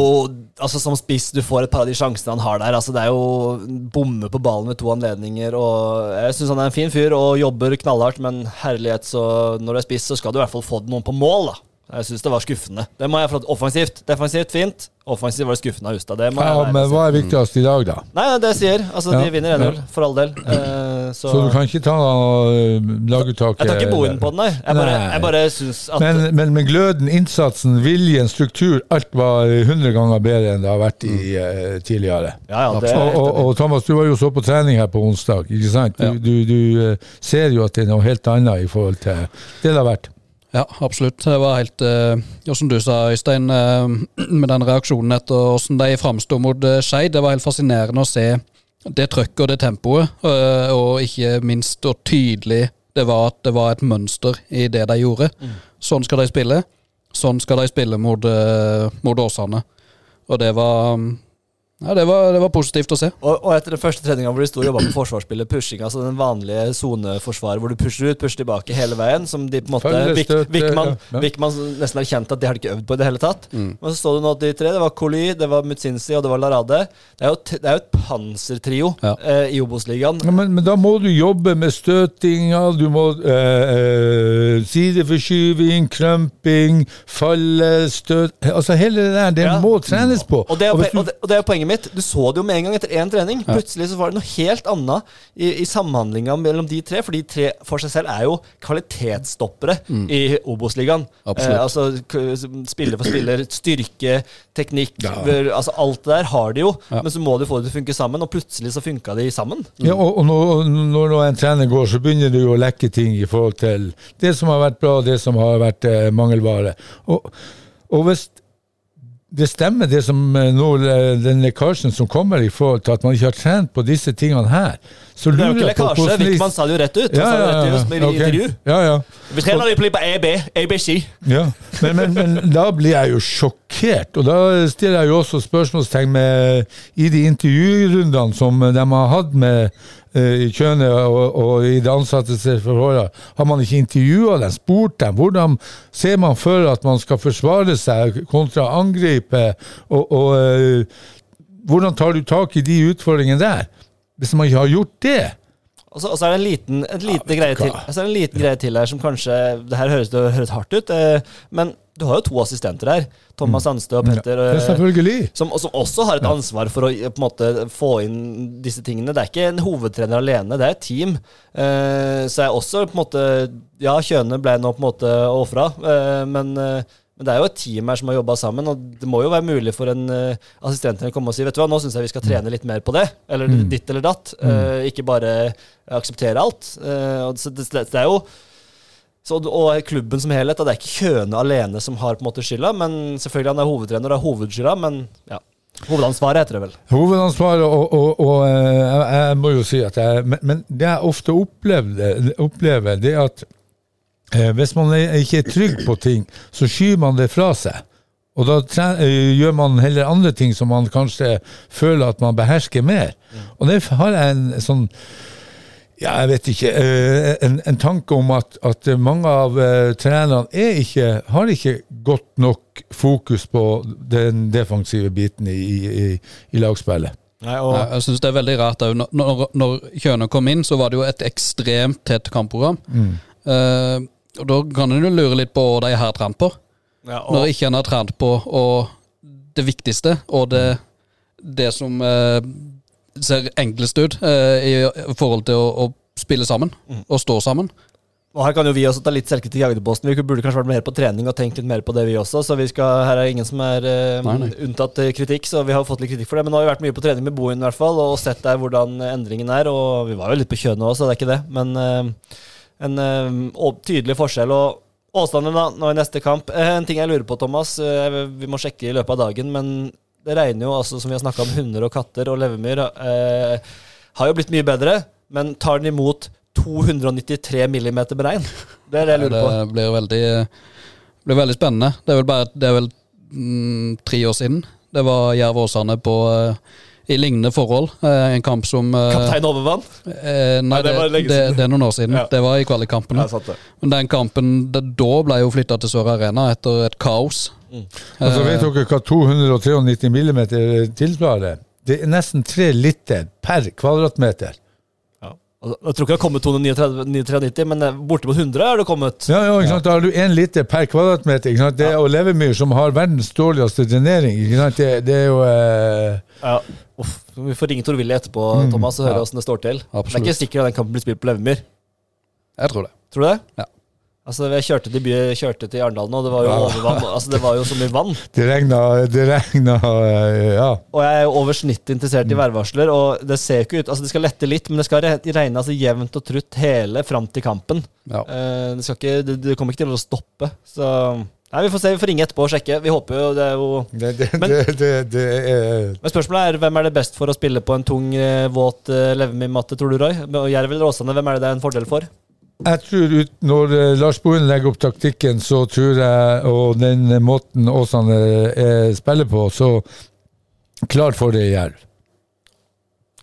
Altså Som spiss, du får et par av de sjansene han har der. Altså Det er jo bomme på ballen ved to anledninger. Og Jeg syns han er en fin fyr og jobber knallhardt, men herlighet, så når du er spiss, så skal du i hvert fall få noen på mål, da. Jeg syns det var skuffende. Det må jeg Offensivt, defensivt fint. Offensivt var det skuffende av Hustad. Ja, men hva er viktigst i dag, da? Nei, det jeg sier. Altså, Ja, de vinner 1-0, ja. for all del. Eh, så Så du kan ikke ta uh, laguttaket Jeg tar ikke boen på den, nei. Jeg bare, Nei. jeg bare synes at Men, men med gløden, innsatsen, viljen, struktur, alt var 100 ganger bedre enn det har vært i uh, tidligere. Ja, ja, det Og, og, og Thomas, du var jo så på trening her på onsdag. ikke sant? Du, du, du eh, ser jo at det er noe helt annet i forhold til det det har vært. Ja, absolutt. Det var helt uh, Som du sa, Øystein, uh, med den reaksjonen etter hvordan de framsto mot uh, Skeid. Det var helt fascinerende å se det trøkket og det tempoet, uh, og ikke minst hvor tydelig det var at det var et mønster i det de gjorde. Sånn skal de spille. Sånn skal de spille mot, mot Åsane. Og det var mm, Ja, det var, det var positivt å se. Og, og etter den første treninga hvor de sto og jobba med forsvarsspillet, pushing, altså den vanlige soneforsvaret hvor du pusher ut, pusher tilbake hele veien, som de på en måte Wickman Vik, nesten erkjente at de hadde ikke øvd på i det hele tatt. Men så så du nå at de tre, det var Coly, det var Mutsinsi og det var Larade. Det er jo, det er jo et pansertrio Ja. eh, i Obos-ligaen. Ja, men, men da må du jobbe med støtinger, du må eh, eh, sideforskyving, krømping, falle, støt Altså hele det der, det Ja. må trenes på. Og det, er, Og og, det, og det er poenget mitt. Du så det jo med en gang etter én trening. Plutselig så var det noe helt annet i, i samhandlinga mellom de tre. For de tre for seg selv er jo kvalitetsstoppere i Obos-ligaen. Eh, altså spiller for spiller, styrke, teknikk Ja. Altså alt det der har de jo, Ja. men så må du få det til å funke sammen. Og plutselig så funka de sammen. Ja, og, og når, når en trener går, så begynner du jo å lekke ting i forhold til det som har vært bra, og det som har vært eh, mangelvare. Og, og hvis det stemmer, det som eh, nå, eh, den lekkasjen som kommer i forhold til at man ikke har trent på disse tingene her, så Det er jo ikke lekkasje. Wickman sa det jo rett ut. Ja, sa ja, rett ja, ut i ok. intervju. Ja, ja. Vi trener de på EB, ABC. Ja, men, men, men da blir jeg jo sjokkert, og da stiller jeg jo også spørsmålstegn med i de intervjurundene som de har hatt med eh, i Kjøne og, og i det ansattes forhold. Har man ikke intervjua dem, spurt dem? Hvordan ser man for at man skal forsvare seg kontra angripe? Og, og eh, hvordan tar du tak i de utfordringene der? Hvis man ikke har gjort det? Og så, er det en liten, en liten greie til en liten greie til her som kanskje Det her høres, det høres hardt ut, eh, men du har jo to assistenter her. Thomas Sandstø og Petter. Mm. Ja, eh, som, som også har et ansvar for å eh, måte få inn disse tingene. Det er ikke en hovedtrener alene, det er et team. Uh, så er også på en måte Ja, Kjøne ble nå på en måte ofra, uh, men, uh, men det er jo et team her som har jobba sammen, og det må jo være mulig for en uh, assistent å komme og si Vet du hva, nå syns jeg vi skal trene litt mer på det, eller Mm. ditt eller datt. Uh, ikke bare akseptere alt. Uh, og så det, det, det er jo så, og klubben som helhet, det er ikke Kjøne alene som har på en måte skylda, men selvfølgelig han er hovedtrener og hovedskylda, men ja. Hovedansvaret heter det vel. Hovedansvaret, og, og, og eh, jeg, jeg må jo si at jeg Men, men det jeg ofte opplevde, opplever, det er at eh, hvis man ikke er trygg på ting, så skyver man det fra seg. Og da tre, eh, gjør man heller andre ting som man kanskje føler at man behersker mer. Og det har jeg en sånn ja, jeg vet ikke. eh, En, en tanke om at, at mange av eh, trenerne er ikke, har ikke godt nok fokus på den defensive biten i, i, i lagspillet. Nei, og, Jeg, synes det er veldig rart òg. Når, når, når Kjøne kom inn, så var det jo et ekstremt tett kampprogram. Eh, og Da kan en jo lure litt på hva de har trent på. ja, og, Når ikke en har trent på og det viktigste, og det, det som eh, ser enklest ut eh, i forhold til å, å spille sammen og stå sammen. og her kan jo vi også ta litt selvkritikk i Agderposten. Vi burde kanskje vært mer på trening og tenkt litt mer på det, vi også. Så vi skal, her er ingen som er eh, Nei, nei. unntatt eh, kritikk, så vi har fått litt kritikk for det. Men nå har vi vært mye på trening med Bohin i hvert fall, og sett der hvordan endringen er. Og vi var jo litt på kjønnet også, det er ikke det. Men eh, en eh, tydelig forskjell. og Åsane da, nå i neste kamp. Eh, En ting jeg lurer på, Thomas. Vi må sjekke i løpet av dagen. Men det regner jo, altså, som vi har snakka om, hunder og katter og levermyr. Eh, har jo blitt mye bedre, men tar den imot 293 millimeter med regn? Det er det jeg lurer på. Det blir veldig, blir veldig spennende. Det er vel bare det er vel mm, tre år siden. Det var Jerv Åsane på, eh, i lignende forhold. Eh, en kamp som eh, Kaptein Overvann? eh, Nei, Nei, det det, det, siden. det er noen år siden. Ja. Det var i kvalikkampene. Ja. Men den kampen da ble jo flytta til Sør Arena etter et kaos. Altså, vet dere hva 293 millimeter tilsvarer? Det er nesten tre liter per kvadratmeter. Ja. Jeg tror ikke det har kommet 293, men eh, bortimot 100 har det kommet. Ja, ja, ikke sant? Da har du én liter per kvadratmeter. Ikke sant? Det er jo levemyr som har verdens dårligste drenering. Ikke sant? Det, det er jo eh, Ja. Uff, vi får ringe Tor Willy etterpå Thomas, og høre Ja. åssen det står til. Det er ikke sikkert at den kan bli spilt på levemyr. Jeg tror det. Tror du det? Ja. Altså, Jeg kjørte til, by, kjørte til Arendal nå, det var jo overvann. Altså, Det var jo så mye vann. Det regna, det regna eh, Ja. Og jeg er jo over snittet interessert i værvarsler, og det ser ikke ut Altså, det skal lette litt, men det skal regne altså jevnt og trutt hele fram til kampen. Ja. Eh, det, skal ikke, det, det kommer ikke til å stoppe. Så Nei, Vi får se, vi får ringe etterpå og sjekke. Vi håper jo det er jo Det, det, Men- det, er Men spørsmålet er hvem er det best for å spille på en tung, eh, våt levemimatte, tror du, Roy? Jerv eller Åsane, hvem er det det er en fordel for? Jeg tror ut, Når eh, Lars Bohin legger opp taktikken, så tror jeg, og den måten Åsane eh, spiller på, så klar for det i Jerv.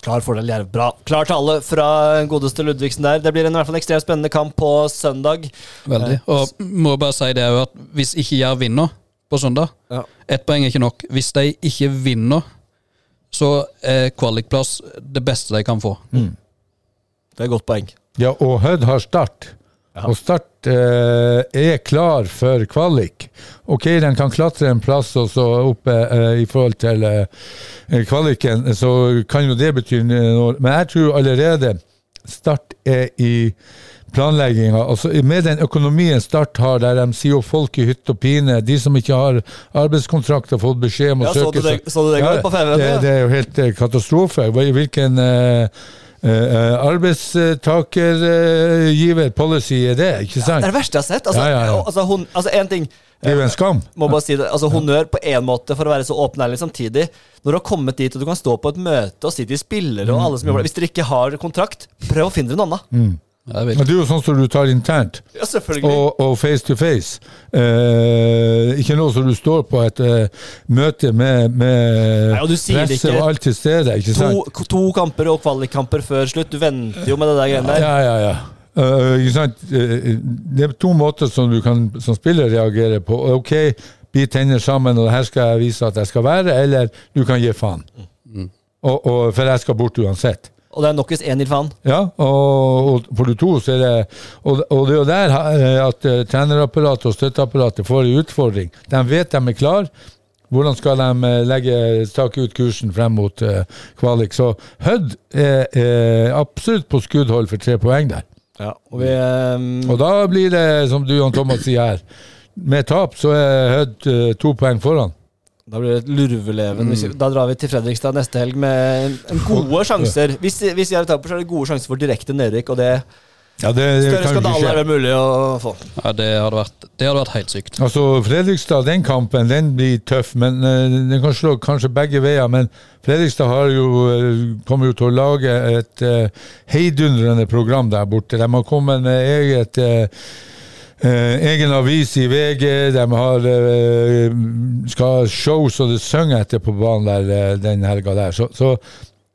Klar fordel Jerv. Bra. Klar tale fra godeste Ludvigsen der. Det blir en i hvert fall ekstremt spennende kamp på søndag. Veldig. Og må bare si det at hvis ikke Jerv vinner på søndag Ja. Ett poeng er ikke nok. Hvis de ikke vinner, så er kvalikplass det beste de kan få. Det er et godt poeng. Ja, og Hødd har Start. Ja. Og Start eh, er klar for kvalik. Ok, den kan klatre en plass og så oppe eh, i forhold til eh, kvaliken, så kan jo det bety noe. Men jeg tror allerede Start er i planlegginga. Altså, med den økonomien Start har, der de sier folk i hytt og pine, de som ikke har arbeidskontrakt, har fått beskjed om å Ja, så søke du det- seg- så du det i går på FVN, det, ja? det er jo helt eh, katastrofe. Hvilken eh, eh, arbeidstakergiver-policy er det, ikke sant? Det er det verste jeg har sett. Altså, Ja, ja, ja. altså, hun, altså en ting Det er jo en skam. må bare si det, altså Honnør på én måte for å være så åpen og ærlig samtidig. Når du har kommet dit og du kan stå på et møte og si til spillere og alle som jobber der Hvis dere ikke har kontrakt, prøv å finne dere noe annet. Ja, Men. Det er jo sånn som du tar internt, Ja, selvfølgelig. og, og face to face. Eh, ikke noe som du står på et uh, møte med, med Nei, og du sier det presse og alt til stede, ikke sant? to, to kamper og kvalikkamper før slutt. Du venter jo med det der greiene der. Ja, ja, ja. Uh, ikke sant? Eh, det er to måter som du kan som spiller reagerer på. Ok, vi tenner sammen, og her skal jeg vise at jeg skal være, eller du kan gi faen. Og, og, for jeg skal bort uansett. Og det er nok hvis én gir faen. Ja, og, og for de to så er det Og, og det er jo der eh, at eh, trenerapparatet og støtteapparatet får en utfordring. De vet de er klar. Hvordan skal de eh, legge stake ut kursen frem mot uh, kvalik? Så Hødd er er absolutt på skuddhold for tre poeng der. Ja, og vi um... Og da blir det, som du Jan Thomas sier her, med tap så er Hødd uh, to poeng foran. Da blir det et lurveleven. Mm. Da drar vi til Fredrikstad neste helg med gode sjanser. Hvis, hvis jeg taper, så er det gode sjanser for direkte nedrykk, og det Ja, det, det større kan skandale er det mulig å få. Ja, det, hadde vært, det hadde vært helt sykt. Altså, Fredrikstad, den kampen, den blir tøff, men eh, den kan slå kanskje begge veier. Men Fredrikstad har jo, eh, kommer jo til å lage et uh, heidundrende program der borte. De har kommet med eget eh, egen avis i VG. De har eh, skal ha show så det synger etter på banen der eh, den helga der. Så, så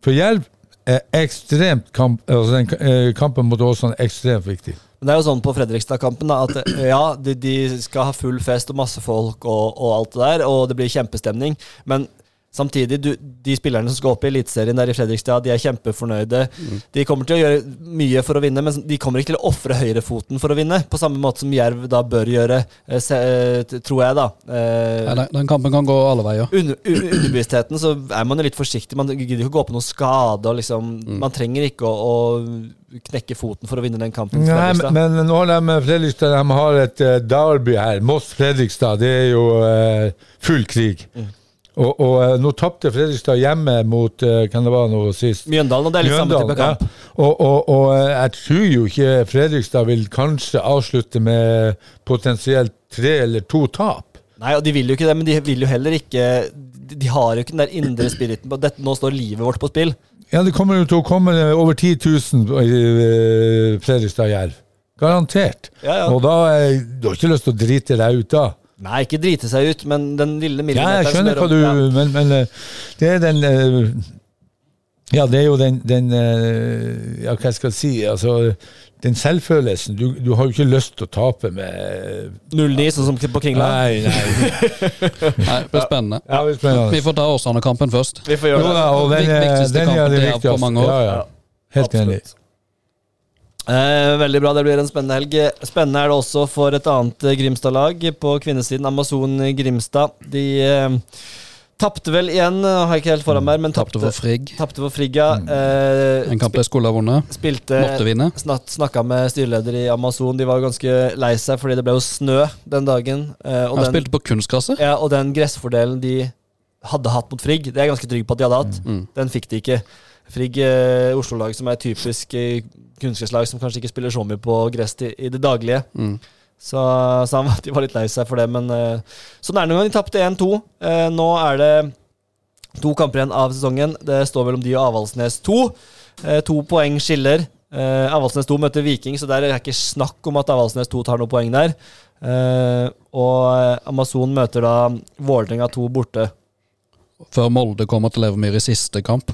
for Jerv er ekstremt kamp, altså den eh, kampen mot Åsane ekstremt viktig. Men det er jo sånn på Fredrikstad-kampen at eh, ja, de, de skal ha full fest og masse folk og, og alt det der, og det blir kjempestemning. Men samtidig, du, de spillerne som skal opp i Eliteserien der i Fredrikstad, de er kjempefornøyde. De kommer til å gjøre mye for å vinne, men de kommer ikke til å ofre høyrefoten for å vinne, på samme måte som Jerv da bør gjøre, eh, se, eh, tror jeg, da. Eh, Nei, den, kampen kan gå alle veier. under, underbevisstheten så er man jo litt forsiktig. Man gidder ikke å gå på noen skade. Og liksom, Man trenger ikke å, å knekke foten for å vinne den kampen. Nei, men, men nå har de Fredrikstad de har et uh, derby her. Moss-Fredrikstad. Det er jo uh, full krig. Og, og eh, nå tapte Fredrikstad hjemme mot Hvem det var nå sist? Mjøndalen, og det er litt samme type kamp. ja. Og, og, og eh, jeg tror jo ikke Fredrikstad vil kanskje avslutte med potensielt tre eller to tap. Nei, og de vil jo ikke det, men de vil jo heller ikke De, har jo ikke den der indre spiriten på dette, nå står livet vårt på spill. Ja, det kommer jo til å komme over 10 000 i eh, Fredrikstad-Jerv. Garantert. Ja, ja. Og da har Du har ikke lyst til å drite deg ut da? Nei, ikke drite seg ut, men den lille Ja, jeg skjønner hva du ja. Men, men eh, det er den eh, Ja, det er jo den, den eh, Ja, hva skal jeg si? Altså, den selvfølelsen. Du, du har jo ikke lyst til å tape med 0-9, sånn som på Kringla. Nei, nei. Nei, det blir spennende. Ja, det spennende. Vi får ta Åsane-kampen først. Vi får gjøre det. Ja, og den, den, den er det viktigste. Ja, ja. Helt enig. Eh, veldig bra, det blir en spennende helg. Spennende er det også for et annet eh, Grimstad-lag på kvinnesiden, Amazon Grimstad. De eh, tapte vel igjen, eh, har jeg ikke helt foran meg, men Tapte for Frigg. tapte for Frigga. Eh, En kamp de skulle ha vunnet. spilte Måtte vinne. Snatt, Snakka med styreleder i Amazon, de var jo ganske lei seg fordi det ble jo snø den dagen. Eh, og, den, spilte på kunstgresset. ja, og den gressfordelen de hadde hatt mot Frigg, det er jeg ganske trygg på at de hadde hatt. Mm. Den fikk de ikke. Frigg eh, Oslo-lag som er typisk eh, kunstgresslag som kanskje ikke spiller så mye på gress i, i det daglige. Mm. Så, så han, de var litt lei seg for det, men uh, sånn er det noen gang. De tapte 1-2. Uh, nå er det to kamper igjen av sesongen. Det står mellom de og Avaldsnes 2. Uh, to poeng skiller. Uh, Avaldsnes 2 møter Viking, så der er det ikke snakk om at Avaldsnes 2 tar noen poeng der. Eh, og eh, Amazon møter da Vålerenga 2 borte. Før Molde kommer til Levermyr i siste kamp.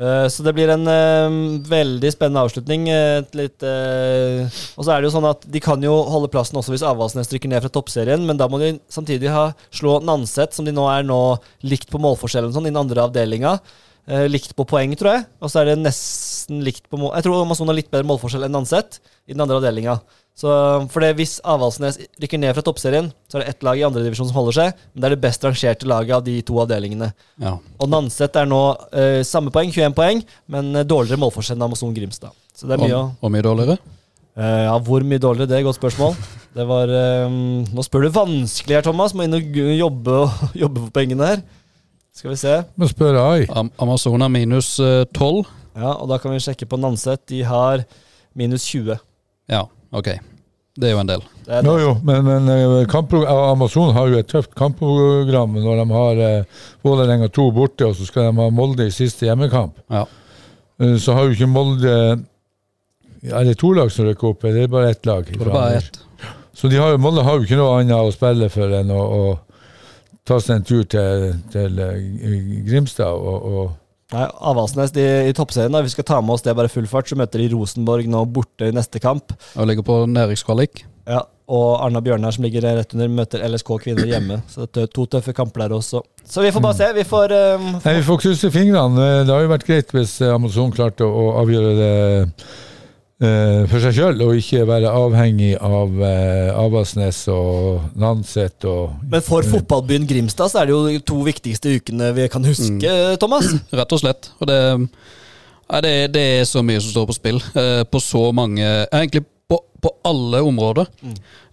Eh, Så det blir en eh, veldig spennende avslutning. eh, litt, og så er det jo sånn at De kan jo holde plassen også hvis Avaldsnes rykker ned fra toppserien, men da må de samtidig ha slå Nanset, som de nå er nå likt på målforskjellen sånn, i den andre avdelinga. Likt på poeng, tror jeg. Og så er det nesten likt på mål... Jeg tror Amazon har litt bedre målforskjell enn Nanset i den andre avdelinga. Så for det, Hvis Avaldsnes rykker ned fra toppserien, så er det ett lag i andredivisjon som holder seg. Men det er det best rangerte laget av de to avdelingene. Ja. Og Nanset er nå eh, samme poeng, 21 poeng, men eh, dårligere målforskjell enn Amazon Grimstad. Så det er mye å Og, og mye dårligere. Eh, Ja, hvor mye dårligere? Det er et godt spørsmål. Det var eh, Nå spør du vanskelig her, Thomas. Må inn og jobbe, og- jobbe for pengene her. Skal vi se. Må spørre Ai. Am Amazon er minus eh, 12. Ja, og da kan vi sjekke på Nanset. De har minus 20. Ja, ok. Det er jo en del. Det det. Jo, jo, men, men eh, Amazon har jo et tøft kampprogram når de har eh, Vålerenga 2 borte, og så skal de ha Molde i siste hjemmekamp. Ja. Eh, Så har jo ikke Molde Er det to lag som rykker opp, eller er det bare ett lag? Det bare ett. Så de har, Molde har jo ikke noe annet å spille for enn å, å ta seg en tur til, til eh, Grimstad og, og Nei, Avaldsnes i, i toppserien, da, vi skal ta med oss det bare full fart, så møter de Rosenborg nå borte i neste kamp. Og ligger på nedrykkskvalik. Ja, og Arna Bjørnar, som ligger rett under, møter LSK Kvinner hjemme. Så det er to tøffe kamper der også. Så vi får bare se. Vi får eh, Nei, Vi får krysse fingrene. Det har jo vært greit hvis Amazon klarte å avgjøre det for seg sjøl, og ikke være avhengig av eh, Avaldsnes og Nanset og Men for fotballbyen Grimstad så er det jo de to viktigste ukene vi kan huske, Thomas. Rett og slett. Og det, ja, det, det er så mye som står på spill. eh, på så mange Egentlig på, på alle områder.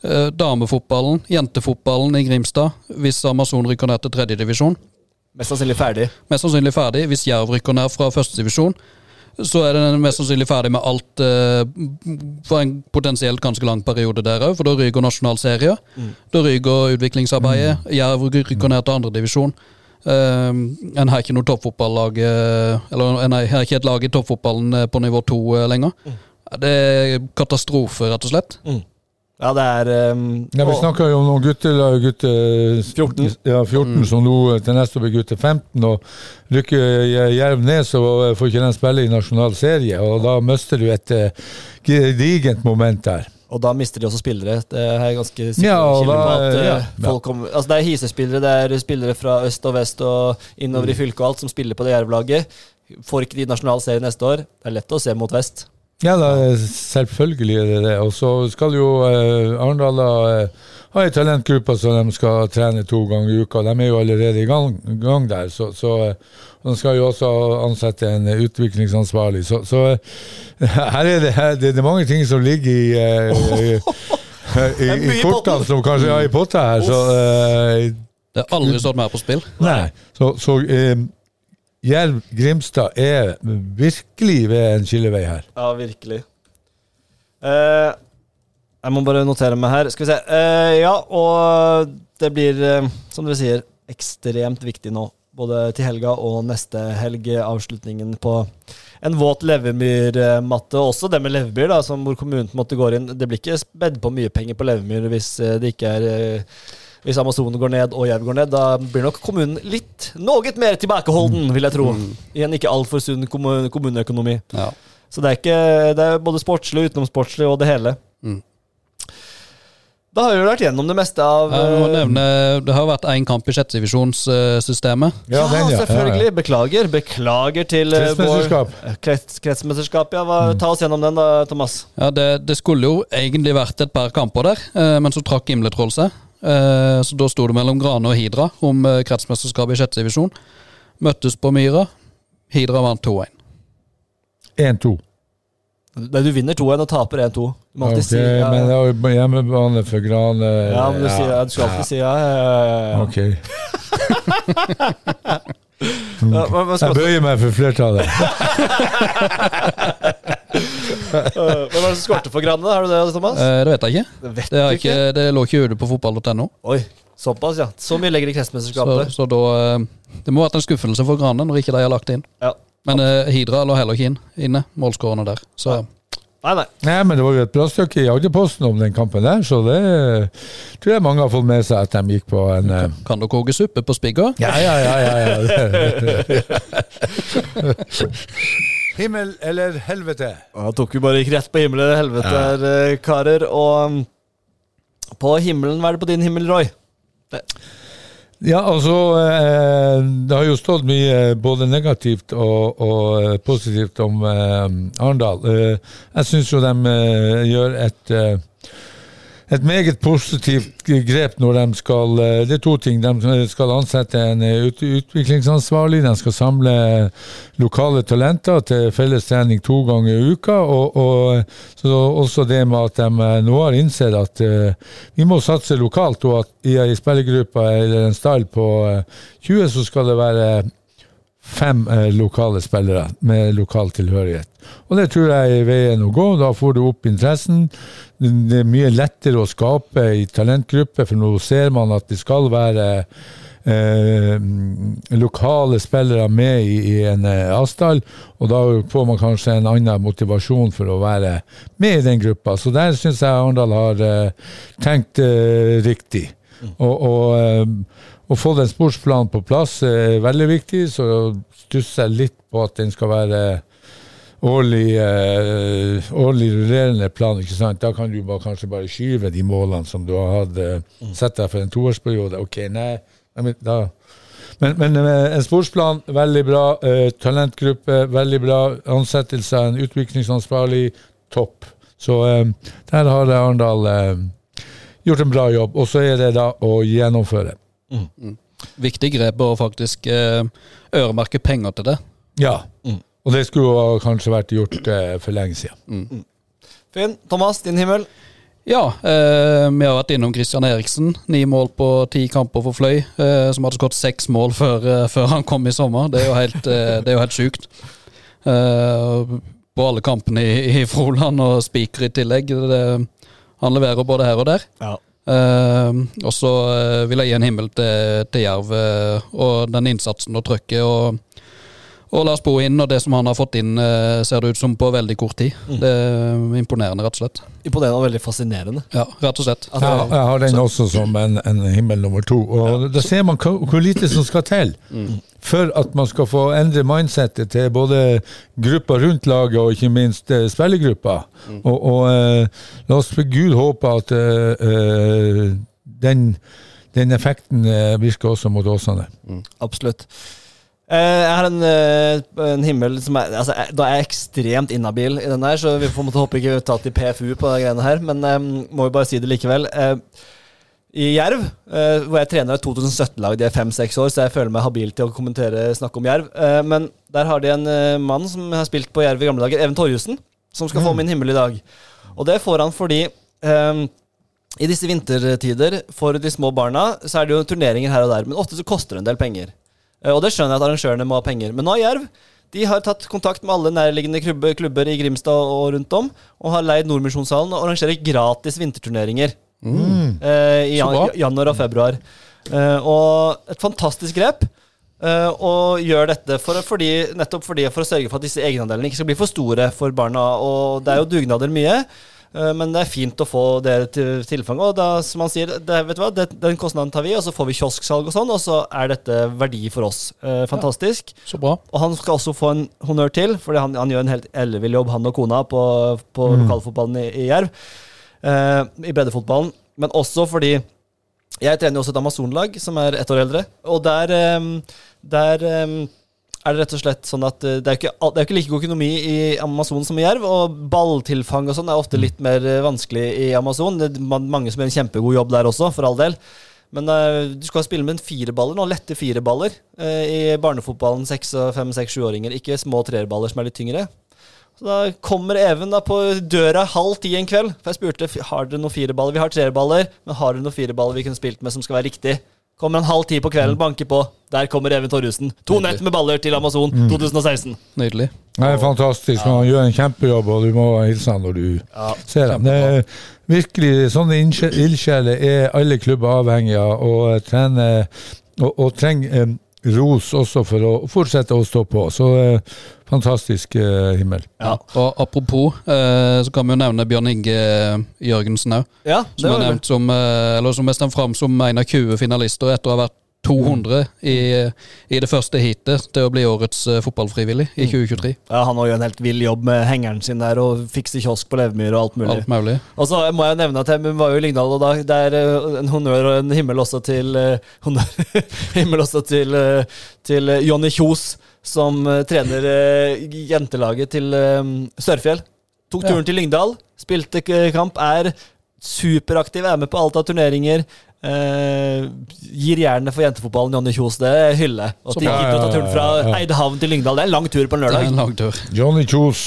Eh, damefotballen, jentefotballen i Grimstad. Hvis Amazon rykker ned til tredjedivisjon. Mest sannsynlig ferdig. Mest sannsynlig ferdig. Hvis Jerv rykker ned fra førstedivisjon, så er den mest sannsynlig ferdig med alt eh, for en potensielt ganske lang periode der òg, for da ryker nasjonal serie. Da ryker utviklingsarbeidet. Jerv rykker ned til andredivisjon. Uh, en har ikke noe toppfotballag eh, Eller en har ikke et lag i toppfotballen eh, på nivå to uh, lenger. Det er katastrofe, rett og slett. Ja, det er um, Ja, Vi snakka jo om noen guttelag, gutte 14. Ja, 14 som nå til neste år blir gutte 15. og Rykker Jerv ned, så får ikke den spille i nasjonal serie. og Da mister du et eh, gedigent moment der. Og da mister de også spillere. Det er ganske sikker Ja, da- at eh, ja. folk kommer Altså Det er hisespillere, det er spillere fra øst og vest og innover i fylket og alt som spiller på det Jerv-laget. Får ikke de nasjonal serie neste år. Det er lett å se mot vest. Ja, da, selvfølgelig er det det. Og så skal jo eh, Arendal eh, ha ei talentgruppe som de skal trene to ganger i uka. De er jo allerede i gang, gang der. Så, så eh, de skal jo også ansette en utviklingsansvarlig. Så, så eh, her er det, her, det, det er mange ting som ligger i, eh, i, i, i i kortene som kanskje er i potta her. Så, eh, Det har aldri stått mer på spill. nei. Så, så eh, Jerv Grimstad er virkelig ved en skillevei her. Ja, virkelig. Eh, jeg må bare notere meg her. Skal vi se. Eh, ja, og det blir, eh, som dere sier, ekstremt viktig nå. Både til helga og neste helg. Avslutningen på en våt Levermyr-matte. Også det med levemyr, da, hvor kommunen måtte gå inn. Det blir ikke spedd på mye penger på levemyr hvis eh, det ikke er eh, hvis Amazonen går ned og Jerv går ned, da blir nok kommunen litt noe mer tilbakeholden, vil jeg tro. I en ikke altfor sunn kommu- kommuneøkonomi. Ja. Så det er, ikke, det er både sportslig, utenomsportslig og det hele. Mm. Da har vi vært gjennom det meste av eh, nevne, det har vært én kamp i sjettedivisjonssystemet. Ja, den, selvfølgelig. Beklager. Beklager til eh, Kretsmesterskap. vår- krets, kretsmesterskap. Ja, hva, ta oss gjennom den, da, Thomas. Ja, det, det skulle jo egentlig vært et par kamper der, eh, men så trakk Imletroll seg. Eh, så da sto det mellom Grane og Hidra om eh, kretsmesterskapet i sjette divisjon. Møttes på Myra. Hidra vant 2-1. 1-2. Nei, Du vinner 2-1 og taper 1-2. Du må alltid Ok, si ja, Men det ja. er jo hjemmebane for Grane. ja, men du, sier, du skal alltid ja. si ja, ja, ja. Ok. Ja, Jeg bøyer meg for flertallet. øh, hvem var det som skårte for Grane? da? Har du det, Thomas? Eh, det vet jeg ikke. Det vet Det, ikke. ikke, det lå ikke ute på fotball.no. Oi, såpass, ja. Så mye legger de Så, kretsmesterskapet. så da eh, Det må ha vært en skuffelse for Grane når ikke de har lagt det inn. Ja. Men eh, Hidra lå heller ikke inn inne, målskårene der. Så Nei, nei. Nei, men det var jo et bra stykke i Agderposten om den kampen der, så det tror jeg mange har fått med seg at de gikk på en eh, kan du koke suppe på spigga? Ja, ja, ja. ja, ja. Himmel eller helvete? Han tok vi bare gikk rett på himmel eller helvete her, eh, karer. Og um, på himmelen, hva er det på din himmel, Roy? Ja, altså eh, Det har jo stått mye både negativt og, og eh, positivt om Arendal. Jeg syns jo de gjør et et meget positivt grep når de skal eh, Det er to ting. De skal ansette en eh, utviklingsansvarlig. De skal samle lokale talenter til felles trening to ganger i uka. Og, og så også det med at de eh, nå har innsett at uh, vi må satse lokalt, og at i ei spillergruppe eller en stall på eh, 20 så skal det være fem eh, lokale spillere med lokal tilhørighet. Og det tror jeg er veien å gå. Da får du opp interessen. Det er mye lettere å skape i talentgrupper, for nå ser man at det skal være eh, lokale spillere med i, i en eh, avstand, og da får man kanskje en annen motivasjon for å være med i den gruppa. Så der syns jeg Arendal har eh, tenkt eh, riktig. Og, og eh, å få den sportsplanen på plass er veldig viktig, så stusser jeg litt på at den skal være årlig, eh, årlig rullerende plan. ikke sant? Da kan du bare, kanskje bare skyve de målene som du har hatt eh, sett deg for en toårsperiode. Ok, nei, da... Men, men eh, en sportsplan, veldig bra. Eh, talentgruppe, veldig bra. Ansettelse av en utviklingsansvarlig, topp. Så eh, der har Arendal eh, gjort en bra jobb. Og så er det da å gjennomføre. Viktig grep å faktisk eh, øremerke penger til det. Ja. Og det skulle kanskje vært gjort eh, for lenge siden. Finn. Thomas, din himmel. Ja, eh, vi har vært innom Christian Eriksen. Ni mål på ti kamper for Fløy. Eh, som hadde skåret seks mål før, eh, før han kom i sommer. Det er jo helt, eh, det er jo helt sjukt. Eh, på alle kampene i, i Froland og Spiker i tillegg. Det, han leverer både her og der. Ja. Eh, og så eh, vil jeg gi en himmel til, til Jerv eh, og den innsatsen og trøkket. og og Lars Bo inn, og det som han har fått inn, eh, ser det ut som på veldig kort tid. Det er imponerende, rett og slett. Imponerende og veldig fascinerende. Ja, rett og slett. At Jeg, jeg har den også som en, en himmel nummer to. Og Da ser man hvor, lite som skal til for at man skal få endre mindsettet til både gruppa rundt laget og ikke minst eh, spillergruppa. Og, og eh, la oss for Gud håpe at eh, eh, den, den effekten virker også mot Åsane. Absolutt. Eh, jeg har en, eh, en himmel som er altså, jeg- Da er jeg ekstremt inhabil i den der, så vi får måtte håpe ikke vi tar til PFU på de greiene her, men um, må jo bare si det likevel. Uh, I Jerv, uh, hvor jeg trener et 2017-lag, de er fem-seks år, så jeg føler meg habil til å kommentere snakke om Jerv. Uh, men der har de en eh, mann som har spilt på Jerv i gamle dager, Even Torjussen, som skal få min himmel i dag. Og det får han fordi eh, i disse vintertider for de små barna så er det jo turneringer her og der, men ofte så koster det en del penger. Eh, Og det skjønner jeg at arrangørene må ha penger. Men nå har Jerv de har tatt kontakt med alle nærliggende klubber, klubber i Grimstad og rundt om, og har leid Nordmisjonssalen og arrangerer gratis vinterturneringer eh, i jan januar og februar. Eh, og et fantastisk grep. Uh, og gjør dette for, fordi, nettopp fordi for å sørge for at disse egenandelene ikke skal bli for store for barna. Og det er jo dugnader mye. Eh, Men det er fint å få det til tilfanget. Og da, som han sier, det, vet du hva, det, den kostnaden tar vi, og så får vi kiosksalg og sånn, og så er dette verdi for oss. Eh, fantastisk. Så bra. Og han skal også få en honnør til, fordi han, han gjør en helt ellevill jobb, han og kona, på, på lokalfotballen i, i Jerv. eh, I breddefotballen. Men også fordi jeg trener jo også et Amazon-lag, som er ett år eldre. Og der, eh, der eh, er det rett og slett sånn at eh, det er ikke, det er ikke like god økonomi i Amazon som i Jerv. Og balltilfang og sånn er ofte litt mer eh, vanskelig i Amazon. Det er mange som gjør en kjempegod jobb der også, for all del. Men uh, du skal spille med en fireballer nå, lette fireballer uh, i barnefotballen. Seks, og fem, seks, sjuåringer. Ikke små treerballer som er litt tyngre. Så da kommer Even da på døra halv ti en kveld. For jeg spurte har dere noen fireballer. Vi har treerballer, men har dere noen fireballer vi kunne spilt med som skal være riktig? Kommer han halv ti på kvelden, banker på. Der kommer Even Torjussen. To nett med baller til Amazon 2016. Nydelig. Det er fantastisk. Han gjør en kjempejobb, og du må hilse han når du Ja, ser ham. Virkelig Sånne ildsjeler er alle klubber avhengig av, og eh, trener og, og trenger eh, ros også for å fortsette å stå på. Så eh, fantastisk eh, himmel. Ja. Og apropos, eh, så kan vi jo nevne Bjørn Inge Jørgensen òg. ja Som er nevnt som eh, Eller som er stemt fram som en av 20 finalister etter å ha vært 200 i, i det første heatet til å bli årets eh, fotballfrivillig i 2023. Ja, Han har jo en helt vill jobb med hengeren sin der og fikser kiosk på Levemyr og alt mulig. Alt mulig. Og så må jeg nevne at jeg var jo i Lyngdal, og da, det er eh, en honnør og en himmel også til eh, honnør, Himmel også til, til Jonny Kjos, som trener jentelaget til Sørfjell. Tok Ja. turen til Lyngdal, spilte kamp, er superaktiv, er med på alt av turneringer. Eh, gir jernet for jentefotballen, Jonny Kjos. Det er hylle. Og Så til gidder å ta turen fra Ja, ja, ja. Eidehavn til Lyngdal. Det er en lang tur på en Det er lørdag. en lang tur. Johnny Kjos,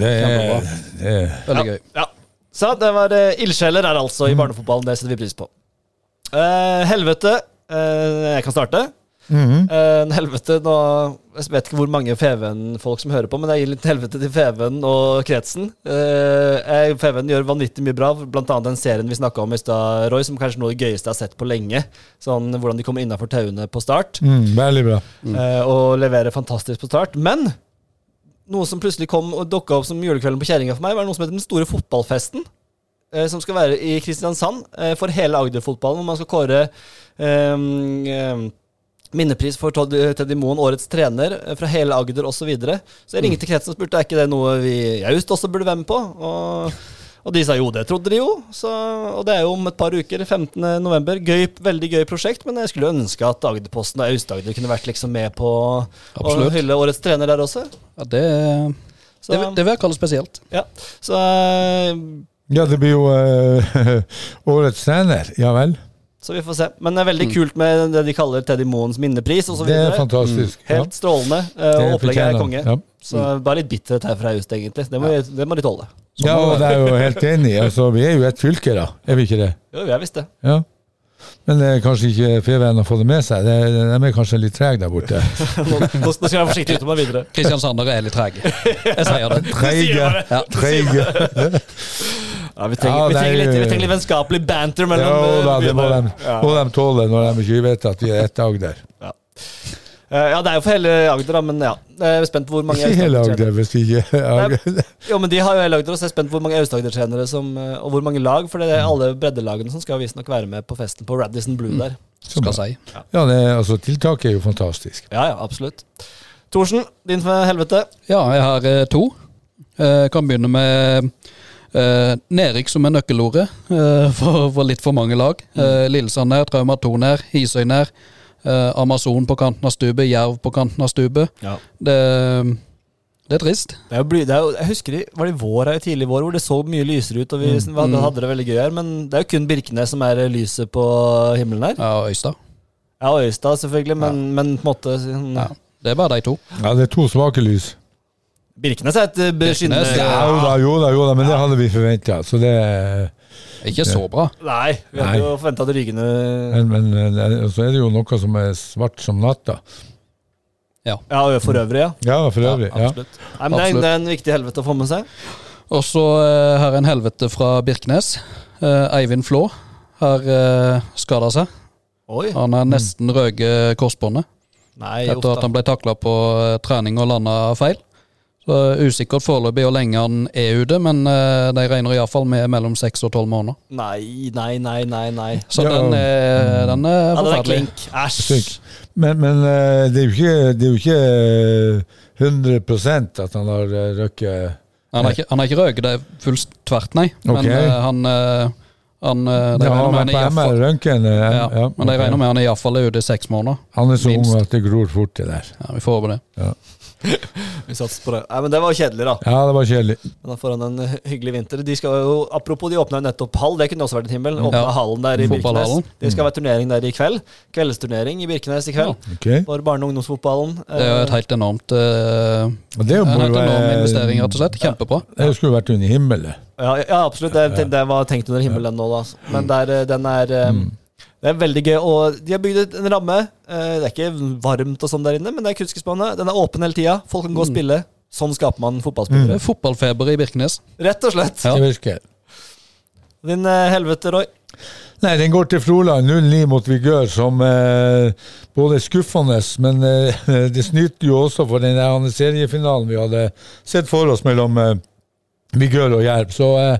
det er, det er Veldig gøy. Ja. Så det var uh, ildsjeler her altså i barnefotballen. Det setter vi pris på. Eh, helvete. eh, jeg kan starte. Mhm. en helvete nå Jeg vet ikke hvor mange Feven-folk som hører på, men jeg gir litt helvete til Feven og kretsen. Uh, Feven gjør vanvittig mye bra, blant annet den serien vi snakka om i stad, Roy, som kanskje er noe av det gøyeste jeg har sett på lenge. Sånn Hvordan de kommer innafor tauene på start. Mm, veldig bra. Mm. og leverer fantastisk på start. Men noe som plutselig kom og dukka opp som julekvelden på kjerringa for meg, var noe som heter Den store fotballfesten. eh, Som skal være i Kristiansand eh, for hele Agder-fotballen. Hvor man skal kåre eh, eh, minnepris for Todd- Teddy Moen, årets trener, eh, fra hele Agder osv. Så, videre. så jeg ringte kretsen og spurte er ikke det noe vi i Aust også burde være med på. Og, og de sa jo, det trodde de jo. Så, og det er jo om et par uker, 15. november. Gøy, veldig gøy prosjekt, men jeg skulle ønske at Agderposten og Aust-Agder kunne vært liksom med på å hylle årets trener der også. Ja, det, Så, det, det vil jeg kalle spesielt. ja. så eh, Ja, det blir jo eh, årets trener. Ja vel. Så vi får se. Men det er veldig kult med det de kaller Teddy Moens minnepris osv. Det er fantastisk. Ja. Helt strålende. eh, Det Og opplegget er konge. Ja. Så bare litt bitterhet her fra Aust, egentlig. Det må, ja. det må de tåle. Ja, og det er jo helt enig. Altså, vi er jo et fylke, da. Er vi ikke det? Jo, vi er visst det. Ja. Men er kanskje ikke Feven har fått det med seg. De er kanskje litt trege der borte. Nå, nå skal jeg være forsiktig uten og videre. Kristiansandere er litt trege. Jeg sier det. Treige. Ja. Treige. Ja, vi, trenger, Ja, vi, er trenger litt, vi trenger litt vennskapelig banter mellom Jo eh, da, det må de. Ja. må de tåle når de ikke vet at vi er ett Agder. Ja. ja, det er jo for hele Agder, da, men ja. Jeg er spent på hvor mange Ikke hele Aust-Agder-trenere- hvis ikke er Agder. Jo, men de har jo hele Agder, så jeg er spent på hvor mange Aust-Agder-trenere eh, Og hvor mange lag, for det er alle breddelagene som skal visstnok være med på festen på Radisson Blue der. Så. Skal si. Ja, det, altså, tiltaket er jo fantastisk. Ja, ja, absolutt. Thorsen, din for helvete. Ja, jeg har eh, to. Jeg kan begynne med eh, nedrykk som er nøkkelordet eh, for, for litt for mange lag. Uh, Lillesand nær, Trauma 2 nær, Hisøy nær. eh, Amazon på kanten av stupet, Jerv på kanten av stupet. Ja. Det, det er trist. Det er jo, bly- det er jo, jeg husker det, var det vår her, tidlig i vår hvor det så mye lysere ut, og vi hadde, hadde det veldig gøy her. Men det er jo kun Birkenes som er lyset på himmelen her. Ja, og Øystad. Ja, Øystad selvfølgelig, men, men på en måte sånn- Ja. Det er bare de to. Ja, det er to svake lys. Birkenes er et eh, Ja, jo da, jo da, jo da, men det hadde vi forventa. Så det Ikke så bra. Nei, vi hadde Nei. jo forventa at Rygene Men, men eh, så er det jo noe som er svart som natta. Ja, og for øvrig, ja. Ja, for øvrig. Ja. Absolutt. Nei, men det er, Absolutt. det er en viktig helvete å få med seg. Og så uh, her er en helvete fra Birkenes. Uh, Eivind Flå har uh, skada seg. Oi. Han har nesten røket korsbåndet Nei, etter at han ble takla på trening og landa feil. Så Usikkert foreløpig hvor lenge han er ute, men eh, de regner iallfall med mellom seks og tolv måneder. Nei, nei, nei, nei. nei. Så Ja. den er, den er Ja, er forferdelig. klink. Æsj. Men, men eh, det er jo ikke, det er jo ikke eh, 100 at han har eh, røkket Han har ikke, han har røket det fullt tvert, nei. Men Ok. eh, han, eh, han eh, De Det har regner med han vært er på MR-røntgen. eh, ja, ja, Men de regner med han er ute i seks måneder. Han er så minst. ung at det gror fort, det der. Ja, Vi får håpe det. Vi satser på det. Nei, men det var kjedelig, da. Ja, det var kjedelig. Men da får han en hyggelig vinter. De skal jo, apropos, de åpna nettopp hall. Det kunne også vært et himmel. Åpna Ja. hallen der i Birkenes. Det skal være turnering der i kveld. Kveldsturnering i Birkenes i kveld. Ok. For barne- og ungdomsfotballen. Det er jo et helt enormt uh, det er jo En helt enorm investering, rett og slett. Kjempebra. Det skulle vært under himmelen. Ja, ja absolutt. Det, det var tenkt under himmelen nå, da. Men der, eh, den er um, Mm. Det er veldig gøy. Og de har bygd en ramme. Eh, Det er ikke varmt og sånn der inne, men det er kunstgressbane. Den er åpen hele tida. Folk kan gå og spille. Sånn skaper man fotballspillere. Mm. fotballfeber i Birkenes. Rett og slett. Ja. Det virker. Din eh, helvete, Roy. Nei, den går til Froland 0-9 mot Vigør, som eh, både er skuffende, men eh, det snyter jo også for den der seriefinalen vi hadde sett for oss mellom eh, Vigør og Jerv. Så eh,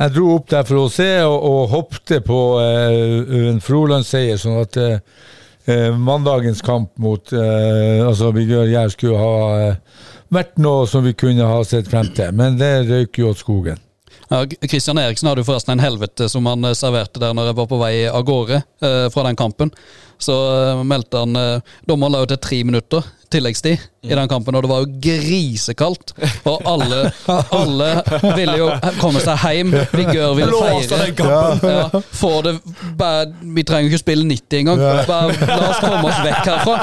jeg dro opp der for å se, og, og hoppte på eh, en Froland-seier, sånn at eh, eh, mandagens kamp mot eh, altså Vigør-Jerv skulle ha eh, vært noe som vi kunne ha sett frem til, men det røyk jo åt skogen. Ja, Christian Eriksen hadde jo forresten en helvete som han eh, serverte der når jeg var på vei av gårde eh, fra den kampen. Så eh, meldte han eh, Dommeren la jo til tre minutter tilleggstid i den kampen, og det var jo grisekaldt. Og alle, alle ville jo komme seg hjem. Vigør ville feire. Ja, få det bare, Vi trenger jo ikke spille 90 engang. Bare La oss komme oss vekk herfra.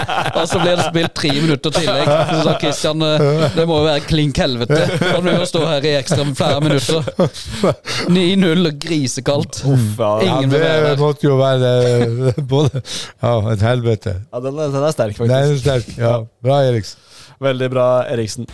Og så blir det spilt tre minutter tillegg. Så sa Christian eh, det må jo være klink helvete. Kan vi jo stå her i ekstra flere minutter. 9-0 og grisekaldt. Ingen vil være det måtte jo være eh, både Ja, et helvete. Ja, den, er- den er sterk, faktisk. Den er sterk. Ja, bra, Eriksen. Veldig bra, Eriksen.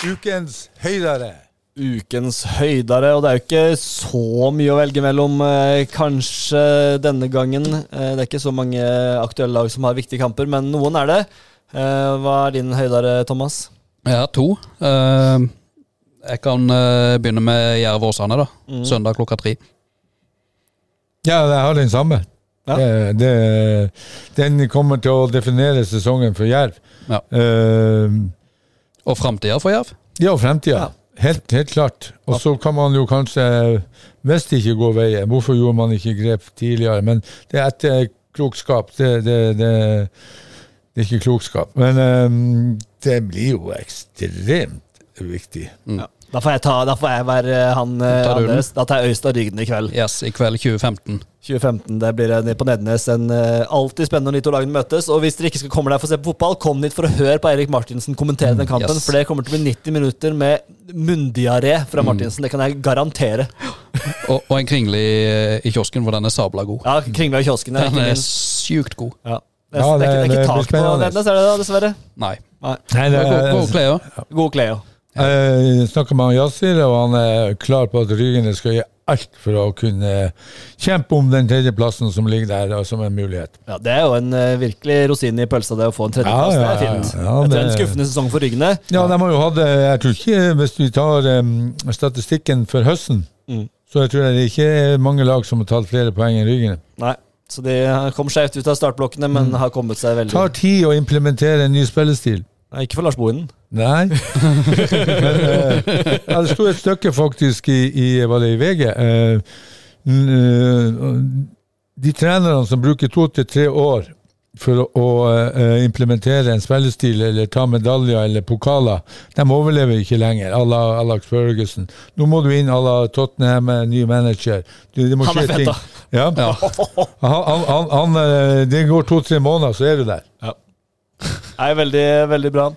Ukens høydere. Ukens høydere, og det er jo ikke så mye å velge mellom, eh, kanskje denne gangen. Eh, det er ikke så mange aktuelle lag som har viktige kamper, men noen er det. Eh, hva er din høydere, Thomas? Jeg har to. Eh, jeg kan begynne med Jerv Åsane, da. Mm. Søndag klokka tre. Ja, jeg har den samme. Ja. Det, det, den kommer til å definere sesongen for Jerv. Ja. Uh, Og framtida for Jerv. ja, og Ja. Helt, helt klart. Og så kan man jo kanskje, hvis det ikke går veien, hvorfor gjorde man ikke grep tidligere? Men det er etterklokskap. Det, det, det, det er ikke klokskap. Men eh, det blir jo ekstremt viktig. Da får jeg, ta, da får jeg være han eh, du den? Anders. Da tar jeg Øystad Rygden i kveld. Yes, i kveld 2015. 2015. Det blir en- på Nednes en eh, alltid spennende når de to lagene møtes. Og hvis dere ikke skal komme der for å se på fotball, kom dit for å høre på Eirik Martinsen kommentere den kampen. yes. For det kommer til å bli 90 minutter med munndiaré fra Martinsen. Det kan jeg garantere. Og, og en kringle i, i kiosken, for den er sabla god. Ja, kringle i kiosken er Den er minst. sykt god. Ja. Det, er, Ja, det, er, ikke- det er ikke tak på. Nednes, er det da, dessverre? Nei. Nei. Nei, Det det, er gode, gode klær. God Cleo. Jeg snakker med han Yasir, og han er klar på at Rygene skal gjøre alt for å kunne kjempe om den tredjeplassen som ligger der, og som en mulighet. Ja, Det er jo en eh, virkelig rosin i pølsa, det å få en tredjeplass. Ja, ja, det er fint. ja, Etter en skuffende sesong for Ryggene. Ja, de har jo hatt det Jeg tror ikke, hvis vi tar um, statistikken for høsten, Mm. så jeg tror jeg det ikke er mange lag som har tatt flere poeng enn Rygene. Nei, så de kom skjevt ut av startblokkene, men har kommet seg veldig Det tar tid å implementere en ny spillestil. Nei, Ikke for Lars Bohinen. Nei. Men eh, det sto et stykke faktisk i, i var det i VG. eh, eh, de trenerne som bruker to til tre år for å, å eh, implementere en spillestil eller ta medaljer eller pokaler, de overlever ikke lenger. à la Alex Ferguson. Nå må du inn à la Tottenham, eh, ny manager. Du, det må Han er skje fett, ting. da. Ja. Ja. Han, han, han, han, eh, det går to-tre måneder, så er du der. Nei, veldig, veldig bra.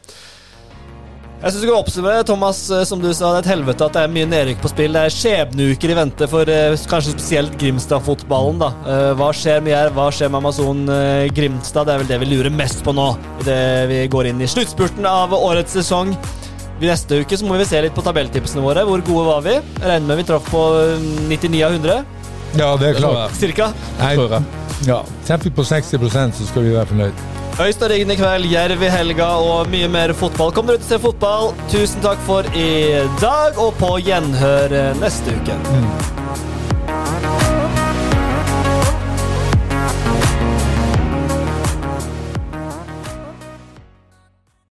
Jeg synes du kan oppsummere, Thomas, eh, som du sa, det er et helvete at det er mye nedrykk på spill. Det er skjebneuker i vente for eh, kanskje spesielt Grimstad-fotballen. da. Eh, Hva skjer med Jerv? Hva skjer med Amazon Grimstad? Det er vel det vi lurer mest på nå, idet vi går inn i sluttspurten av årets sesong. I neste uke så må vi se litt på tabelltipsene våre. Hvor gode var vi? Jeg regner med vi traff på eh, 99 av 100, Ja, det er klart. cirka. Nei, ja, Treffer vi på 60% så skal vi være fornøyd. Øystein Riggen i kveld, Jerv i helga og mye mer fotball. Kom dere ut og se fotball. Tusen takk for i dag, og på gjenhør neste uke.